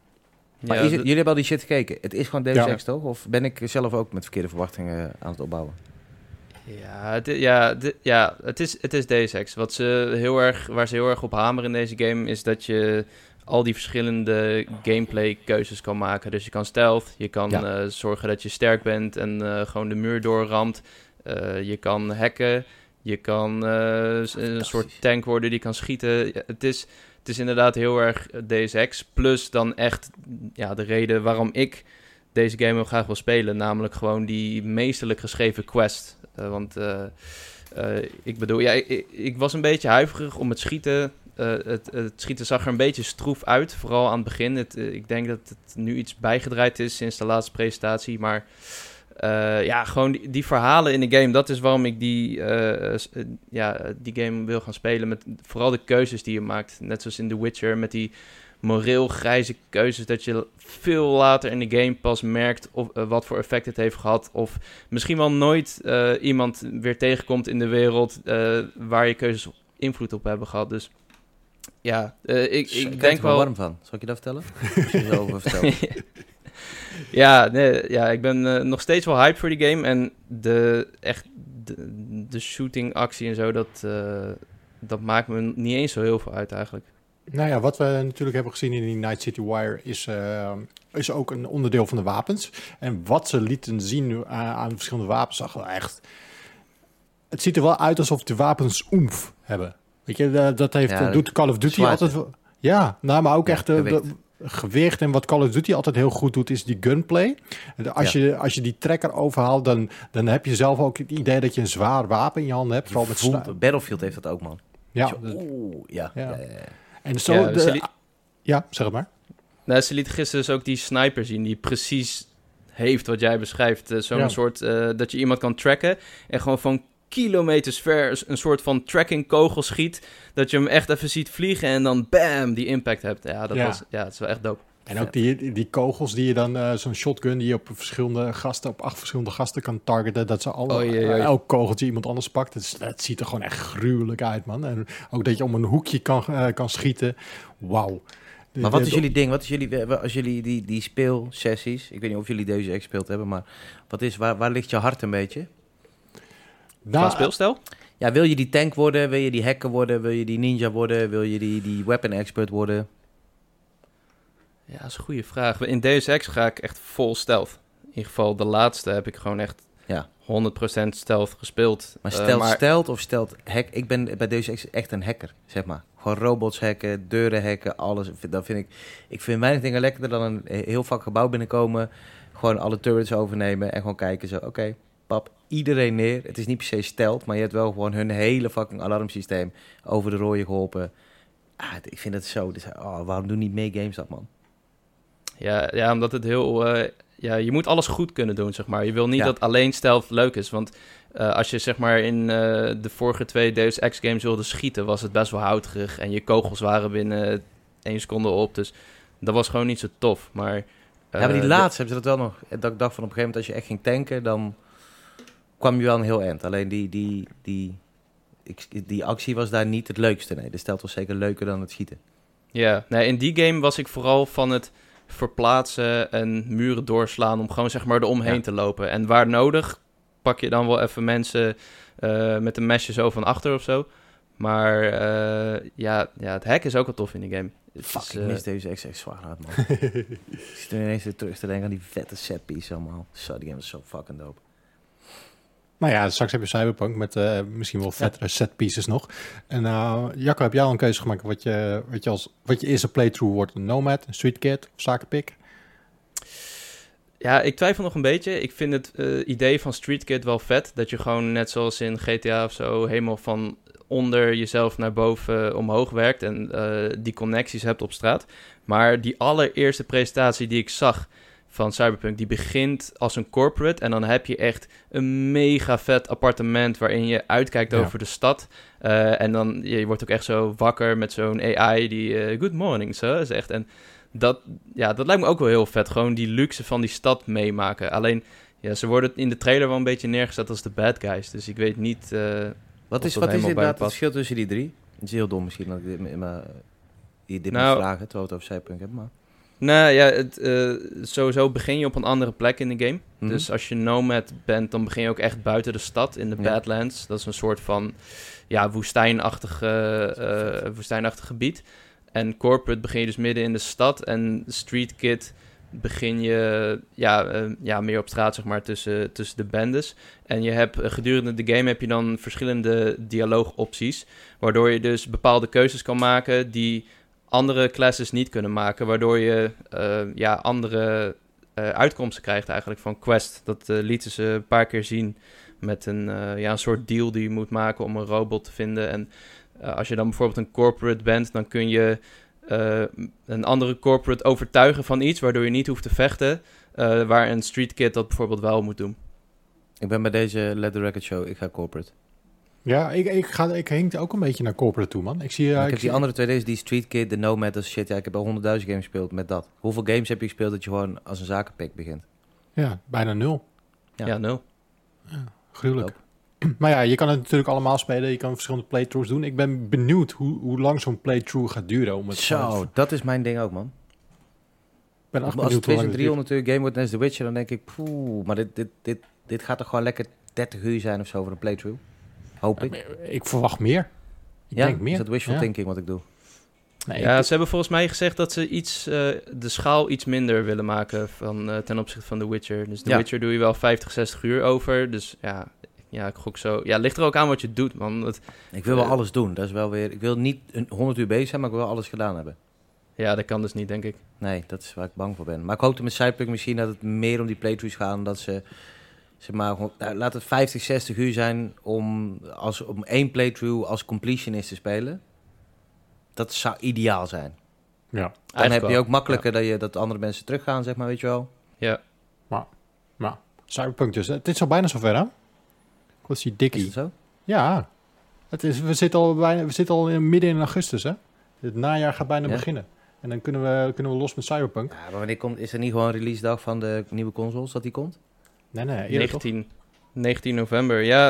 Maar Ja, is het- de- jullie hebben al die shit gekeken. Het is gewoon Deus Ja. Ex, toch? Of ben ik zelf ook met verkeerde verwachtingen aan het opbouwen? Ja, het, ja, ja het, is, het is Deus Ex. Wat ze heel erg, waar ze heel erg op hameren in deze game is dat je al die verschillende gameplay keuzes kan maken. Dus je kan stealth, je kan Ja. eh, zorgen dat je sterk bent en eh, gewoon de muur doorramt. Eh, je kan hacken, je kan een soort tank worden die kan schieten. Ja, het, is, het is inderdaad heel erg Deus Ex. Plus dan echt ja, de reden waarom ik deze game heel graag wil spelen. Namelijk gewoon die meesterlijk geschreven quest. Eh, want eh, eh, ik bedoel, ja, ik, ik- was een beetje huiverig om het schieten. Het, het schieten zag er een beetje stroef uit, vooral aan het begin. Het, ik denk dat het nu iets bijgedraaid is sinds de laatste presentatie. Maar ja, gewoon die, verhalen in de game, dat is waarom ik die, ja, die game wil gaan spelen. Met vooral de keuzes die je maakt. Net zoals in The Witcher, met die moreel grijze keuzes. Dat je veel later in de game pas merkt of, eh, wat voor effect het heeft gehad. Of misschien wel nooit eh, iemand weer tegenkomt in de wereld eh, waar je keuzes invloed op hebben gehad. Dus ja, ik, Ik ik denk wel warm van. Zal ik je dat vertellen? Je vertelt. ja, nee, ja, ik ben nog steeds wel hyped voor die game. En de, echt, de, de shooting actie en zo, dat, dat maakt me niet eens zo heel veel uit eigenlijk. Nou ja, wat we natuurlijk hebben gezien in die Night City Wire is, eh, is ook een onderdeel van de wapens. En wat ze lieten zien nu aan, verschillende wapens, zag wel echt... Het ziet er wel uit alsof de wapens oemf hebben. Weet je, eh, dat heeft, Ja, doet Call of Duty zwaarte. altijd. Ja, nou, maar ook Ja, echt... eh, de- gewicht. en wat Call of Duty altijd heel goed doet, is die gunplay. Als, Ja. je, als je die trekker overhaalt, dan, dan heb je zelf ook het idee dat je een zwaar wapen in je handen hebt. Vooral met Battlefield heeft dat ook, man. ja, Zo, de- Oeh, ja. Ja. ja. En zo... Ja, de- ja, zeg maar. Nou, ze liet gisteren dus ook die sniper zien die precies heeft wat jij beschrijft. Eh, Zo'n Ja. soort eh, dat je iemand kan tracken en gewoon van kilometers ver een soort van tracking kogel schiet. Dat je hem echt even ziet vliegen en dan bam, die impact hebt. Ja, dat Ja. was ja, dat is wel echt dope. En ook die, die- kogels die je dan, eh, zo'n shotgun die je op verschillende gasten, op acht verschillende gasten kan targeten, dat ze alle, eh, elk kogeltje iemand anders pakt. Het ziet er gewoon echt gruwelijk uit, man. En ook dat je om een hoekje kan, eh, kan schieten. Wauw. Maar wat is jullie ding? Wat is jullie, als jullie die, die speelsessies, ik weet niet of jullie deze ex gespeeld hebben, maar wat is, waar, waar ligt je hart een beetje? Qua Nou, speelstijl? Ja, wil je die tank worden? Wil je die hacker worden? Wil je die ninja worden? Wil je die, die weapon expert worden? Ja, dat is een goede vraag. In Deus Ex ga ik echt vol stealth. In ieder geval de laatste heb ik gewoon echt Ja. 100% stealth gespeeld. Maar Eh, stelt, stelt of stelt hack? Ik ben bij deze ex echt een hacker, zeg maar. Gewoon robots hacken, deuren hacken, alles. Dat vind ik, ik vind weinig dingen lekkerder dan een heel vak gebouw binnenkomen. Gewoon alle turrets overnemen en gewoon kijken zo, oké, pap, iedereen neer. Het is niet per se stelt, maar je hebt wel gewoon hun hele fucking alarmsysteem over de rode geholpen. Ah, ik vind het zo. Dus, oh, waarom doen niet meer games dat, man? Ja, ja, omdat het heel... eh, ja, je moet alles goed kunnen doen, zeg maar. Je wil niet Ja. dat alleen stealth leuk is. Want eh, als je zeg maar in eh, de vorige twee Deus Ex games wilde schieten... was het best wel houterig. En je kogels waren binnen één seconde op. Dus dat was gewoon niet zo tof. Maar, ja, maar die laatste hebben ze dat wel nog. Dat ik dacht van op een gegeven moment, als je echt ging tanken, dan kwam je wel een heel eind. Alleen die, die, die, ik, die actie was daar niet het leukste. Nee, de stelt was zeker leuker dan het schieten. Ja, nee, in die game was ik vooral van het verplaatsen en muren doorslaan om gewoon zeg maar eromheen Ja. te lopen. En waar nodig pak je dan wel even mensen eh, met een mesje zo van achter of zo. Maar eh, ja, ja, het hack is ook wel tof in die game. Fuck, ik eh, mis deze echt zwaar hard, man. ik zit er ineens weer terug te denken aan die vette setpiece allemaal. Zo, die game is zo fucking dope. Nou ja, straks heb je Cyberpunk met eh, misschien wel vettere set pieces nog. En eh Jacco, heb jij al een keuze gemaakt wat je, wat je, als, wat je eerste playthrough wordt? Een Nomad, een Street Kid of Zakenpik? Ja, ik twijfel nog een beetje. Ik vind het eh, idee van Street Kid wel vet. Dat je gewoon net zoals in GTA of zo helemaal van onder jezelf naar boven omhoog werkt en eh, die connecties hebt op straat. Maar die allereerste presentatie die ik zag van Cyberpunk, die begint als een corporate en dan heb je echt een mega vet appartement waarin je uitkijkt Ja. over de stad. Eh, en dan je wordt ook echt zo wakker met zo'n AI die eh, good morning sir zegt. En dat, ja, dat lijkt me ook wel heel vet. Gewoon die luxe van die stad meemaken. Alleen, ja, ze worden in de trailer wel een beetje neergezet als de bad guys. Dus ik weet niet... eh, Wat is, wat is inderdaad het verschil tussen die drie? Het is heel dom misschien dat ik dit, mijn- die dit Nou- moet vragen, terwijl we het over Cyberpunk hebben. Maar... nou ja, het, eh, sowieso begin je op een andere plek in de game. Mhm. Dus als je nomad bent, dan begin je ook echt buiten de stad in de Ja. Badlands. Dat is een soort van ja, woestijnachtig, eh, woestijnachtig gebied. En corporate begin je dus midden in de stad. En street kid begin je ja, eh, ja, meer op straat, zeg maar, tussen, tussen de bendes. En je hebt gedurende de game heb je dan verschillende dialoogopties. Waardoor je dus bepaalde keuzes kan maken die andere classes niet kunnen maken. Waardoor je eh, ja, andere eh, uitkomsten krijgt eigenlijk van Quest. Dat eh, lieten ze een paar keer zien met een, ja, een soort deal die je moet maken om een robot te vinden. En als je dan bijvoorbeeld een corporate bent, dan kun je een andere corporate overtuigen van iets, waardoor je niet hoeft te vechten. waar een street kid dat bijvoorbeeld wel moet doen. Ik ben bij deze Let The Record Show, ik ga corporate. Ja, ik, ik, ga, ik hink ook een beetje naar corporate toe, man. Ik zie... Maar ik ik heb die andere twee, deze, die Street Kid, de Nomad, dat shit. Ja, ik heb al honderdduizend games gespeeld met dat. Hoeveel games heb je gespeeld dat je gewoon als een zakenpik begint? Ja, bijna nul. Ja. Ja, nul. Gruwelijk. Maar ja, je kan het natuurlijk allemaal spelen. Je kan verschillende playthroughs doen. Ik ben benieuwd hoe, hoe lang zo'n playthrough gaat duren. Om het Zo, dat is mijn ding ook, man. Ik ben Als het benieuwd hoe lang het 2300 uur game wordt net als The Witcher, dan denk ik, poeh, maar dit, dit, dit, dit gaat toch gewoon lekker 30 uur zijn of zo voor een playthrough? Hoop ik. Ik verwacht meer. Ik ja, denk meer. is dat wishful Ja. thinking wat ik doe? Nee, ja, ik- ze hebben volgens mij gezegd dat ze iets, eh, de schaal iets minder willen maken van, eh, ten opzichte van The Witcher. Dus The Ja. Witcher doe je wel 50, 60 uur over. Dus ja, ja, ik gok zo. Ja, ligt er ook aan wat je doet, man. Het, Ik wil wel Eh, alles doen. Dat is wel weer. Ik wil niet een 100 uur bezig zijn, maar ik wil wel alles gedaan hebben. ja, dat kan dus niet, denk ik. Nee, dat is waar ik bang voor ben. Maar ik hoopte met Cyberpunk misschien dat het meer om die playthroughs gaan. Dat ze, zeg maar, nou, laat het 50, 60 uur zijn om, als, om één playthrough als completionist te spelen. Dat zou ideaal zijn. ja. Dan heb je ook makkelijker dat, je, dat andere mensen teruggaan, zeg maar, weet je wel. Ja. Maar Cyberpunk dus. Het is al bijna zover, hè? Wat is die Is dikkie? het zo? Ja. Het is, we zitten al, bijna, we zitten al in, midden in augustus, hè? Het najaar gaat bijna Ja. beginnen. En dan kunnen we, kunnen we los met Cyberpunk. Ja, maar wanneer komt, is er niet gewoon een release dag van de nieuwe consoles dat die komt? Nee, nee, eerder toch? 19, 19 november. Ja,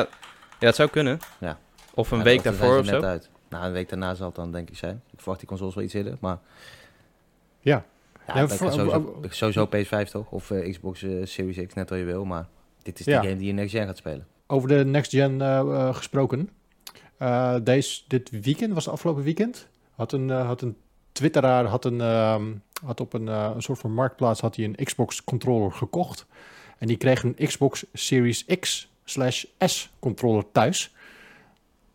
ja, het zou kunnen. Ja. Of een Ja, week daarvoor of net zo. Uit. Nou, een week daarna zal het dan denk ik zijn. Ik verwacht die consoles wel iets eerder, maar... Ja. Ja, voor- sowieso, sowieso PS5 toch? Of eh, Xbox eh, Series X, net wat je wil. Maar dit is die Ja. game die je next gen gaat spelen. Over de next gen eh, gesproken. Eh, deze, dit weekend, was het afgelopen weekend, had een, had een twitteraar had een, ehm, had op een, een soort van marktplaats had hij een Xbox controller gekocht. En die kreeg een Xbox Series X slash S controller thuis.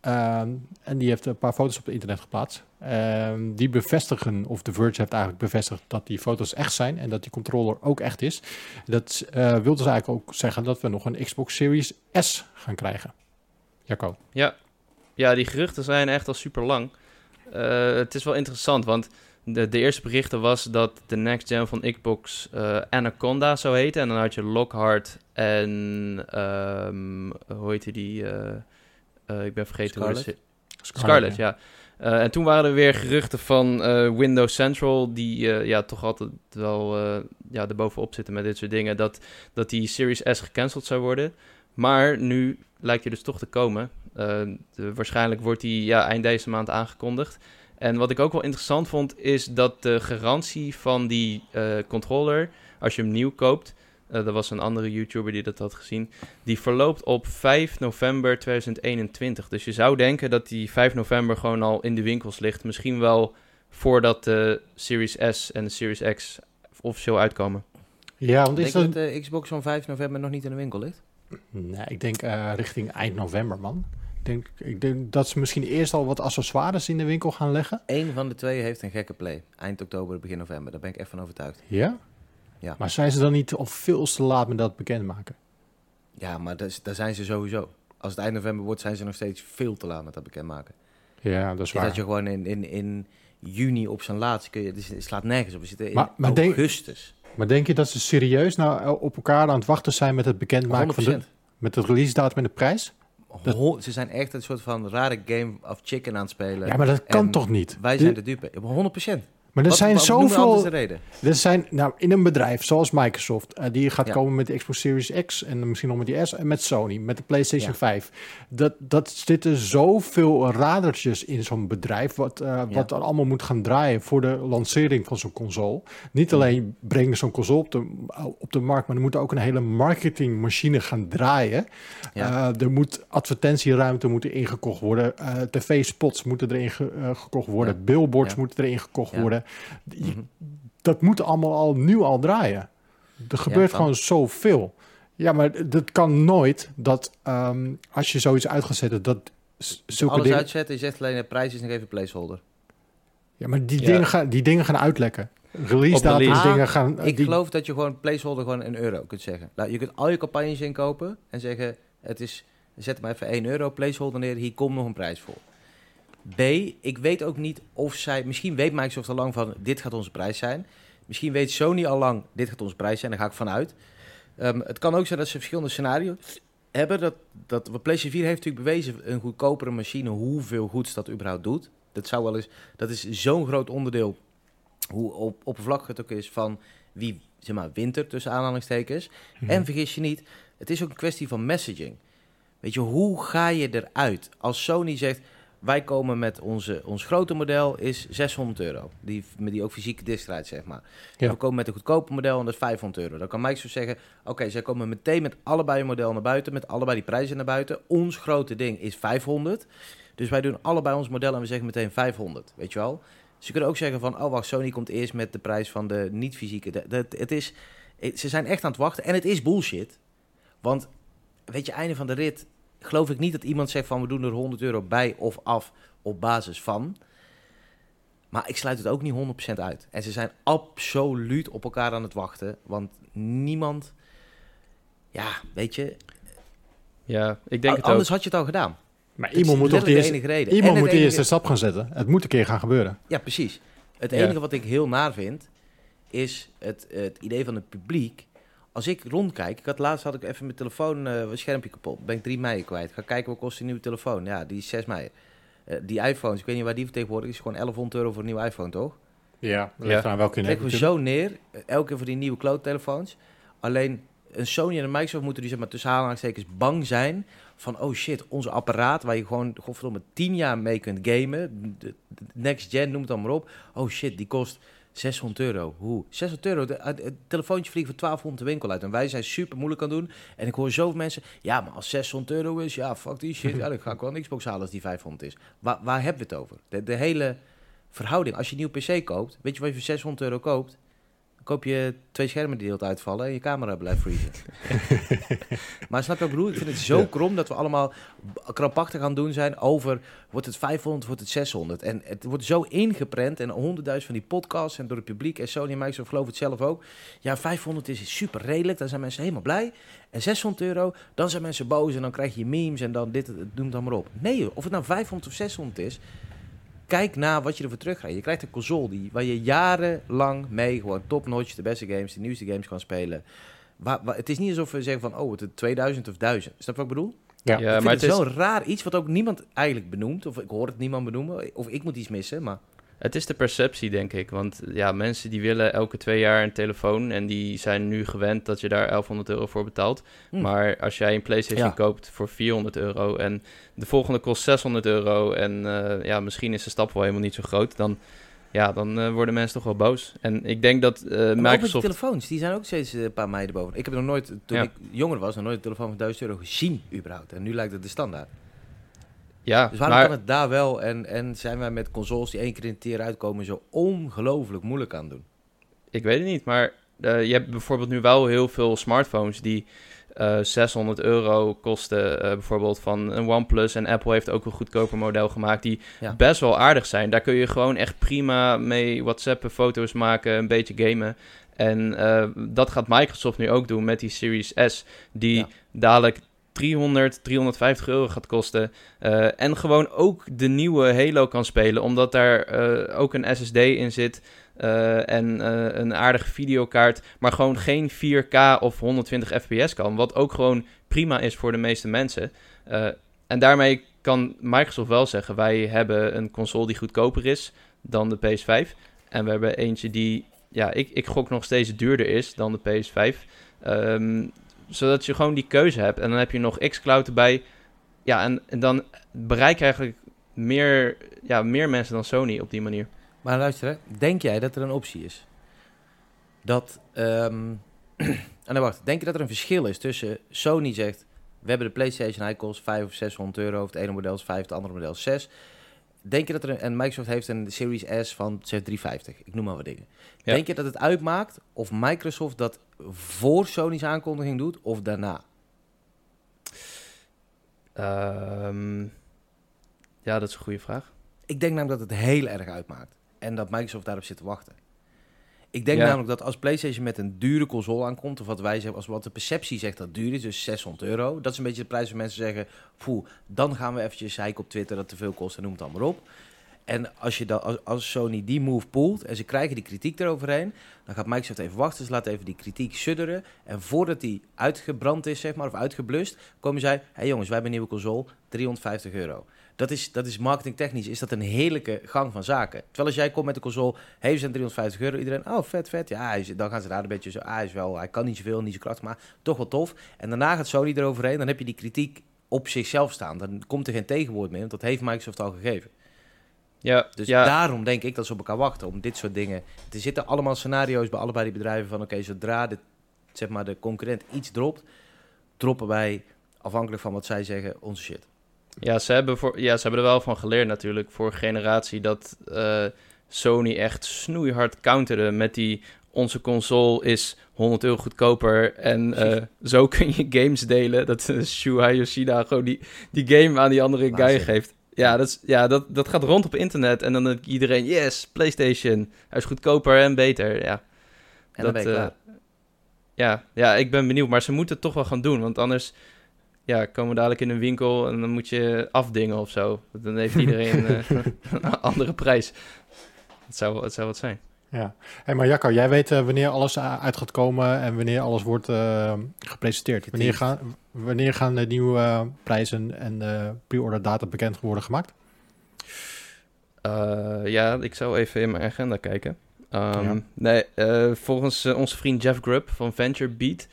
Ehm, en die heeft een paar foto's op het internet geplaatst. Ehm, die bevestigen, of The Verge heeft eigenlijk bevestigd dat die foto's echt zijn en dat die controller ook echt is. Dat eh wil dus eigenlijk ook zeggen dat we nog een Xbox Series S gaan krijgen. Jacco. Ja. ja, die geruchten zijn echt al super lang. Eh, het is wel interessant, want de, de eerste berichten was dat de next gen van Xbox eh, Anaconda zou heten. En dan had je Lockhart en, ehm, hoe heette die? eh, eh, ik ben vergeten hoe Scarlett? de se- Scarlett, ja. En toen waren er weer geruchten van Windows Central, die ja, toch altijd wel ja, erbovenop zitten met dit soort dingen, dat, dat die Series S gecanceld zou worden. Maar nu lijkt hij dus toch te komen. De- waarschijnlijk wordt die ja, eind deze maand aangekondigd. En wat ik ook wel interessant vond, is dat de garantie van die eh, controller, als je hem nieuw koopt, uh, er was een andere YouTuber die dat had gezien, die verloopt op 5 november 2021. Dus je zou denken dat die 5 november gewoon al in de winkels ligt. Misschien wel voordat de Series S en de Series X officieel uitkomen. Ja, want Denk is je dat... dat de Xbox van 5 november nog niet in de winkel ligt? Nee, ik denk eh, richting eind november, man. Ik denk, ik denk dat ze misschien eerst al wat accessoires in de winkel gaan leggen. Eén van de twee heeft een gekke play. Eind oktober, begin november. Daar ben ik echt van overtuigd. Ja? Ja. Maar zijn ze dan niet al veel te laat met dat bekendmaken? Ja, maar daar zijn ze sowieso. Als het eind november wordt, zijn ze nog steeds veel te laat met dat bekendmaken. Ja, dat is Dus waar. dat je gewoon in, in, in juni op zijn laatst kun je... Het, slaat nergens op. We zitten in Maar- maar denk- augustus. Maar denk je dat ze serieus nou eh, op elkaar aan het wachten zijn met het bekendmaken 100%. van de, met het release datum en de prijs? Dat- Ze zijn echt een soort van rare game of chicken aan het spelen. Ja, maar dat kan en toch niet? Wij zijn de dupe. 100 procent. Maar er zijn Noem anders zoveel... Er zijn, nou, in een bedrijf zoals Microsoft, eh, die gaat Ja. komen met de Xbox Series X en misschien nog met die S en met Sony, met de PlayStation Ja. 5. Dat, dat zitten zoveel radertjes in zo'n bedrijf, wat, eh, wat er allemaal moet gaan draaien voor de lancering van zo'n console. Niet alleen brengen zo'n console op de, op de markt, maar er moet ook een hele marketingmachine gaan draaien. Eh, er moet advertentieruimte moeten ingekocht worden, tv-spots moeten erin ge- gekocht worden, billboards moeten erin gekocht worden. Je- Mhm. dat moet allemaal al nu al draaien. Er gebeurt kan. gewoon zoveel. Ja, maar dat kan nooit dat ehm, als je zoiets uit gaat zetten, dat zulke Alles dingen... uitzetten, je zegt alleen de prijs is nog even placeholder. Ja, maar die, Ja. Dingen gaan, die dingen gaan uitlekken. Release Op de datums release. dingen gaan... Ik die- geloof dat je gewoon placeholder gewoon een euro kunt zeggen. Nou, je kunt al je campagnes inkopen en zeggen, het is, zet maar even 1 euro placeholder neer, hier komt nog een prijs voor. B, ik weet ook niet of zij, misschien weet Microsoft al lang van, dit gaat onze prijs zijn. Misschien weet Sony al lang, dit gaat onze prijs zijn, daar ga ik vanuit. Ehm, het kan ook zijn dat ze verschillende scenario's hebben. Dat, dat, want PlayStation 4 heeft natuurlijk bewezen, een goedkopere machine, hoeveel goeds dat überhaupt doet. Dat zou wel eens, dat is zo'n groot onderdeel, hoe op, oppervlakkig het ook is, van wie, zeg maar, winter tussen aanhalingstekens. Mhm. En vergis je niet, het is ook een kwestie van messaging. Weet je, hoe ga je eruit? Als Sony zegt, wij komen met onze, ons grote model is 600 euro. Die, met die ook fysieke disc draait, zeg maar. Ja. We komen met een goedkope model en dat is 500 euro. Dan kan Microsoft zeggen, oké, zij komen meteen met allebei een model naar buiten, met allebei die prijzen naar buiten. Ons grote ding is 500. Dus wij doen allebei ons model en we zeggen meteen 500, weet je wel? Ze kunnen ook zeggen van, oh wacht, Sony komt eerst met de prijs van de niet-fysieke. Het is, ze zijn echt aan het wachten en het is bullshit. Want, weet je, einde van de rit geloof ik niet dat iemand zegt van, we doen er 100 euro bij of af op basis van. Maar ik sluit het ook niet 100% uit. En ze zijn absoluut op elkaar aan het wachten. Want niemand, ja, weet je, Ja, ik denk het anders ook. had je het al gedaan. Maar iemand moet toch de eerste, enige reden. iemand moet het de enige- eerste stap gaan zetten. Het moet een keer gaan gebeuren. Ja, precies. Het Ja. enige wat ik heel naar vind, is het, het idee van het publiek. Als ik rondkijk, ik had laatst had ik even mijn telefoon, eh een schermpje kapot. Ben ik 3 mei kwijt. Ga kijken wat kost een nieuwe telefoon. Ja, die is 6 mei. Eh, die iPhones, ik weet niet waar die vertegenwoordigd is, gewoon 1100 euro voor een nieuwe iPhone, toch? Ja, dat Ja. ligt aan welke Krijgen we zo neer, eh, elke keer voor die nieuwe kloottelefoons. Alleen een Sony en een Microsoft moeten die zeg maar tussen aanhalingstekens bang zijn van oh shit, onze apparaat waar je gewoon godverdomme 10 jaar mee kunt gamen, de, de next gen noem het dan maar op. Oh shit, die kost 600 euro. Hoe? 600 euro. De- Het telefoontje vliegt voor 1200 de winkel uit. En wij zijn super moeilijk aan het doen. En ik hoor zoveel mensen. Ja, maar als 600 euro is, ja, fuck die shit. Ja, dan ga ik wel een Xbox halen als die 500 is. Waar, waar hebben we het over? De, de hele verhouding. Als je een nieuw PC koopt, weet je wat je voor 600 euro koopt? Koop je twee schermen die deelt uitvallen en je camera blijft vriezen. maar snap je ik bedoel? Ik vind het zo krom dat we allemaal krampachtig gaan doen zijn over... wordt het 500, wordt het 600? En het wordt zo ingeprent en honderdduizend van die podcasts... en door het publiek en Sony en Microsoft geloven het zelf ook. Ja, 500 is super redelijk, dan zijn mensen helemaal blij. En 600 euro, dan zijn mensen boos en dan krijg je memes en dan dit, noem dan maar op. Nee, of het nou 500 of 600 is... Kijk naar wat je ervoor terugkrijgt. Je krijgt een console die, waar je jarenlang mee gewoon top-notch de beste games, de nieuwste games kan spelen. Waar, waar- het is niet alsof we zeggen van, oh, het is 2000 of 1000. Snap je wat ik bedoel? Ja. Ja, ik vind maar het, het is, zo'n raar iets wat ook niemand eigenlijk benoemt. Of ik hoor het niemand benoemen. Of ik moet iets missen, maar... Het is de perceptie, denk ik. Want ja, mensen die willen elke twee jaar een telefoon. En die zijn nu gewend dat je daar 1100 euro voor betaalt. Hm. Maar als jij een PlayStation Ja. koopt voor 400 euro. En de volgende kost 600 euro. En eh, ja, misschien is de stap wel helemaal niet zo groot. Dan, ja, dan eh, worden mensen toch wel boos. En ik denk dat eh, Maar ook met die Microsoft. telefoons, die zijn ook steeds een paar meiden boven. Ik heb nog nooit, toen Ja. ik jonger was, nog nooit een telefoon van 1000 euro gezien überhaupt. En nu lijkt het de standaard. Ja, Dus waarom maar kan het daar wel en, en zijn wij met consoles die één keer in het tier uitkomen zo ongelooflijk moeilijk aan doen? Ik weet het niet, maar eh, je hebt bijvoorbeeld nu wel heel veel smartphones die eh 600 euro kosten. eh, bijvoorbeeld van een OnePlus. En Apple heeft ook een goedkoper model gemaakt die Ja. best wel aardig zijn. Daar kun je gewoon echt prima mee WhatsAppen, foto's maken, een beetje gamen. En eh, dat gaat Microsoft nu ook doen met die Series S, die Ja. dadelijk 300, 350 euro gaat kosten. Eh, en gewoon ook de nieuwe Halo kan spelen, omdat daar eh, ook een SSD in zit. eh, en een aardige videokaart, maar gewoon geen 4K of 120 fps kan. Wat ook gewoon prima is voor de meeste mensen. En daarmee kan Microsoft wel zeggen: wij hebben een console die goedkoper is dan de PS5. En we hebben eentje die, ja, ik, ik gok nog steeds duurder is dan de PS5. Ehm, zodat je gewoon die keuze hebt. En dan heb je nog xCloud erbij. Ja, en, en dan bereik je eigenlijk meer, ja, meer mensen dan Sony op die manier. Maar luister, hè, denk jij dat er een optie is? Dat, ehm en dan wacht, denk je dat er een verschil is tussen Sony zegt, we hebben de PlayStation, hij kost 500 of 600 euro, of het ene model is 5, het andere model is 6. Denk je dat er een, en Microsoft heeft een Series S van zeg 350, ik noem maar wat dingen. Ja. Denk je dat het uitmaakt of Microsoft dat voor Sony's aankondiging doet of daarna? Ehm, ja, dat is een goede vraag. Ik denk namelijk dat het heel erg uitmaakt. En dat Microsoft daarop zit te wachten. Ik denk Ja. namelijk dat als PlayStation met een dure console aankomt, of wat wij zeggen, als wat de perceptie zegt dat duur is, dus 600 euro, dat is een beetje de prijs waar mensen zeggen, poeh, dan gaan we eventjes zeiken op Twitter dat te veel kost en noem het allemaal op. En als, je als, Sony die move poelt en ze krijgen die kritiek eroverheen, dan gaat Microsoft even wachten. Ze laten even die kritiek sudderen. En voordat die uitgebrand is, zeg maar, of uitgeblust, komen zij, hé hey jongens, wij hebben een nieuwe console, 350 euro. Dat is, dat is marketingtechnisch, is dat een heerlijke gang van zaken. Terwijl als jij komt met de console, hey, we zijn 350 euro, iedereen, oh vet, vet. Ja, dan gaan ze daar een beetje zo, ah, hij is wel, hij kan niet zoveel, niet zo krachtig, maar toch wel tof. En daarna gaat Sony eroverheen, dan heb je die kritiek op zichzelf staan. Dan komt er geen tegenwoord meer, want dat heeft Microsoft al gegeven. Ja, Dus ja, daarom denk ik dat ze op elkaar wachten om dit soort dingen. Er zitten allemaal scenario's bij allebei die bedrijven van oké, zodra de, zeg maar, de concurrent iets dropt, droppen wij afhankelijk van wat zij zeggen onze shit. Ja, ze hebben, voor, ja, ze hebben er wel van geleerd natuurlijk, vorige generatie, dat eh, Sony echt snoeihard counterde met die... Onze console is 100 euro goedkoper en eh, zo kun je games delen. Dat uh, Shuhei Yoshida gewoon die, die game aan die andere guy geeft. Ja, dat, is, ja dat, dat gaat rond op internet en dan iedereen, yes, PlayStation. Hij is goedkoper en beter, ja. En dan ben je eh, ja, ja, ik ben benieuwd, maar ze moeten het toch wel gaan doen, want anders ja, komen we dadelijk in een winkel en dan moet je afdingen of zo. Dan heeft iedereen eh, een andere prijs. Het zou, het zou wat zijn. Ja. Hey, maar Jacco, jij weet eh, wanneer alles uit gaat komen en wanneer alles wordt uh, gepresenteerd. Wanneer gaan, wanneer gaan de nieuwe uh, prijzen en uh, pre-order data bekend worden gemaakt? Uh, ja, ik zou even in mijn agenda kijken. Um, ja. Nee, uh, volgens uh, onze vriend Jeff Grubb van Venture Beat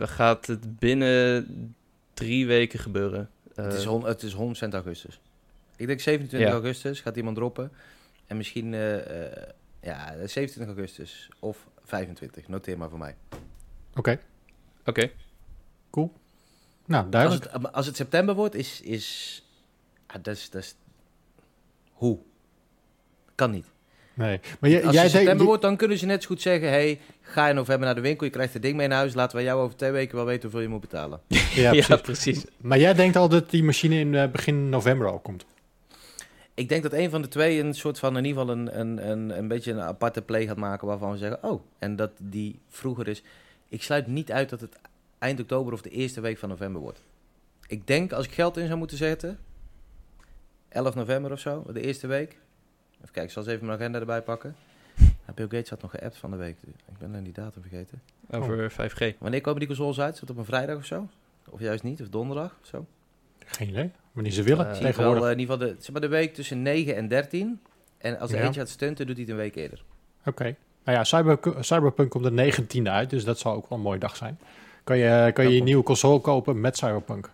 gaat het binnen drie weken gebeuren. het, is hon, het is 100% augustus. Ik denk 27 ja. augustus gaat iemand droppen. En misschien uh, ja, 27 augustus of 25. Noteer maar voor mij. Oké. Okay. Oké. Okay. Cool. Nou, duidelijk. Als het, als het september wordt, is... is ah, dat is, dat is hoe? Kan niet. Nee. Maar je, Als jij het september wordt, dan kunnen ze net zo goed zeggen... hey, ga in november naar de winkel, je krijgt het ding mee naar huis... laten we jou over twee weken wel weten hoeveel je moet betalen. Ja, precies. ja, precies. Maar jij denkt al dat die machine in uh, begin november al komt? Ik denk dat een van de twee een soort van... in ieder geval een, een, een, een beetje een aparte play gaat maken... waarvan we zeggen, oh, en dat die vroeger is... Ik sluit niet uit dat het eind oktober of de eerste week van november wordt. Ik denk, als ik geld in zou moeten zetten... 11 november of zo, de eerste week. Even kijken, ik zal eens even mijn agenda erbij pakken. Bill Gates had nog geappt van de week. Ik ben alleen die datum vergeten. Over 5G. Wanneer komen die consoles uit? Zit het op een vrijdag of zo? Of juist niet? Of donderdag of zo? Geen idee. Wanneer ze willen, Uh, tegenwoordig. Wel, in ieder geval de, zeg maar de week tussen 9 en 13. En als er Ja. eentje gaat stunten, doet hij het een week eerder. Oké. Nou ja, Cyber, Cyberpunk komt de 19e uit, dus dat zal ook wel een mooie dag zijn. Kan je kan je, je nieuwe console kopen met Cyberpunk?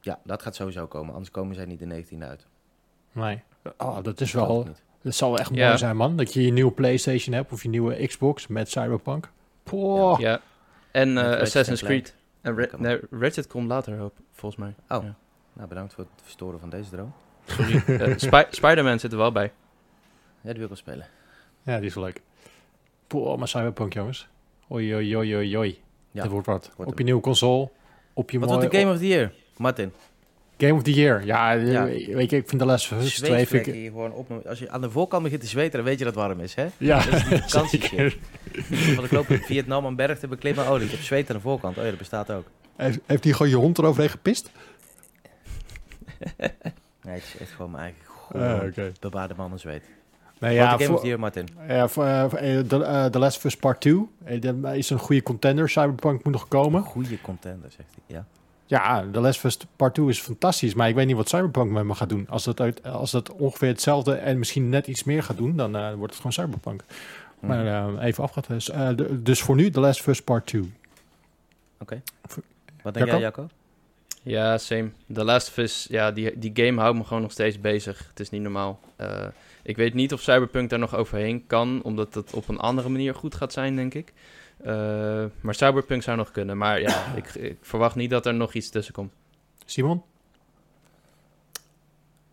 Ja, dat gaat sowieso komen. Anders komen zij niet de 19 uit. Nee. Oh, dat is wel... niet. Dat zal wel echt Ja. mooi zijn, man. Dat je je nieuwe PlayStation hebt of je nieuwe Xbox met Cyberpunk. Poh. Ja. En eh, Assassin's. Creed. En Ratchet komt later, hoop, volgens mij. Oh. Ja. Nou, bedankt voor het verstoren van deze droom. Sorry. Eh, Spy- Spider-Man zit er wel bij. Ja, die wil ik wel spelen. Ja, die is wel leuk. Poh, maar Cyberpunk, jongens. Oei, oei, oei, oei, oei. Ja, Dat wordt wat. wordt op je nieuwe console. Op je Wat mooie... wordt de Game of the Year? Martin. Game of the Year. Ja, Ja. weet je, ik vind de les van 2 vind Zweetvlekken ik... hier gewoon op. Als je aan de voorkant begint te zweten, dan weet je dat het warm is, hè? Ja, Dat is die vakantie zeker. Want ik loop in Vietnam een berg te beklimmen. Oh, ik heb zweet aan de voorkant. Oh ja, dat bestaat ook. Heeft, heeft hij gewoon je hond eroverheen gepist? Nee, het is echt gewoon mijn eigen Ah, gewoon oké. bewaarde mannen zweet. Nee, Ja, ja, de Game voor, of the Year, Martin. ja, voor, eh, The Last of Us Part 2 eh, dat is een goede contender. Cyberpunk moet nog komen. Goede contender, zegt hij. Ja. Ja, The Last of Us Part 2 is fantastisch, maar ik weet niet wat Cyberpunk met me gaat doen. Als dat, uit, als dat ongeveer hetzelfde en misschien net iets meer gaat doen, dan wordt het gewoon Cyberpunk. Maar Mhm. eh, even afgewacht. Dus, dus voor nu The Last of Us Part 2. Wat denk jij, Jacco? Ja, same. The Last of Us, ja, die, die game houdt me gewoon nog steeds bezig. Het is niet normaal. Eh, ik weet niet of Cyberpunk daar nog overheen kan, omdat het op een andere manier goed gaat zijn, denk ik. Eh, maar Cyberpunk zou nog kunnen. Maar ja, ik, ik verwacht niet dat er nog iets tussen komt. Simon?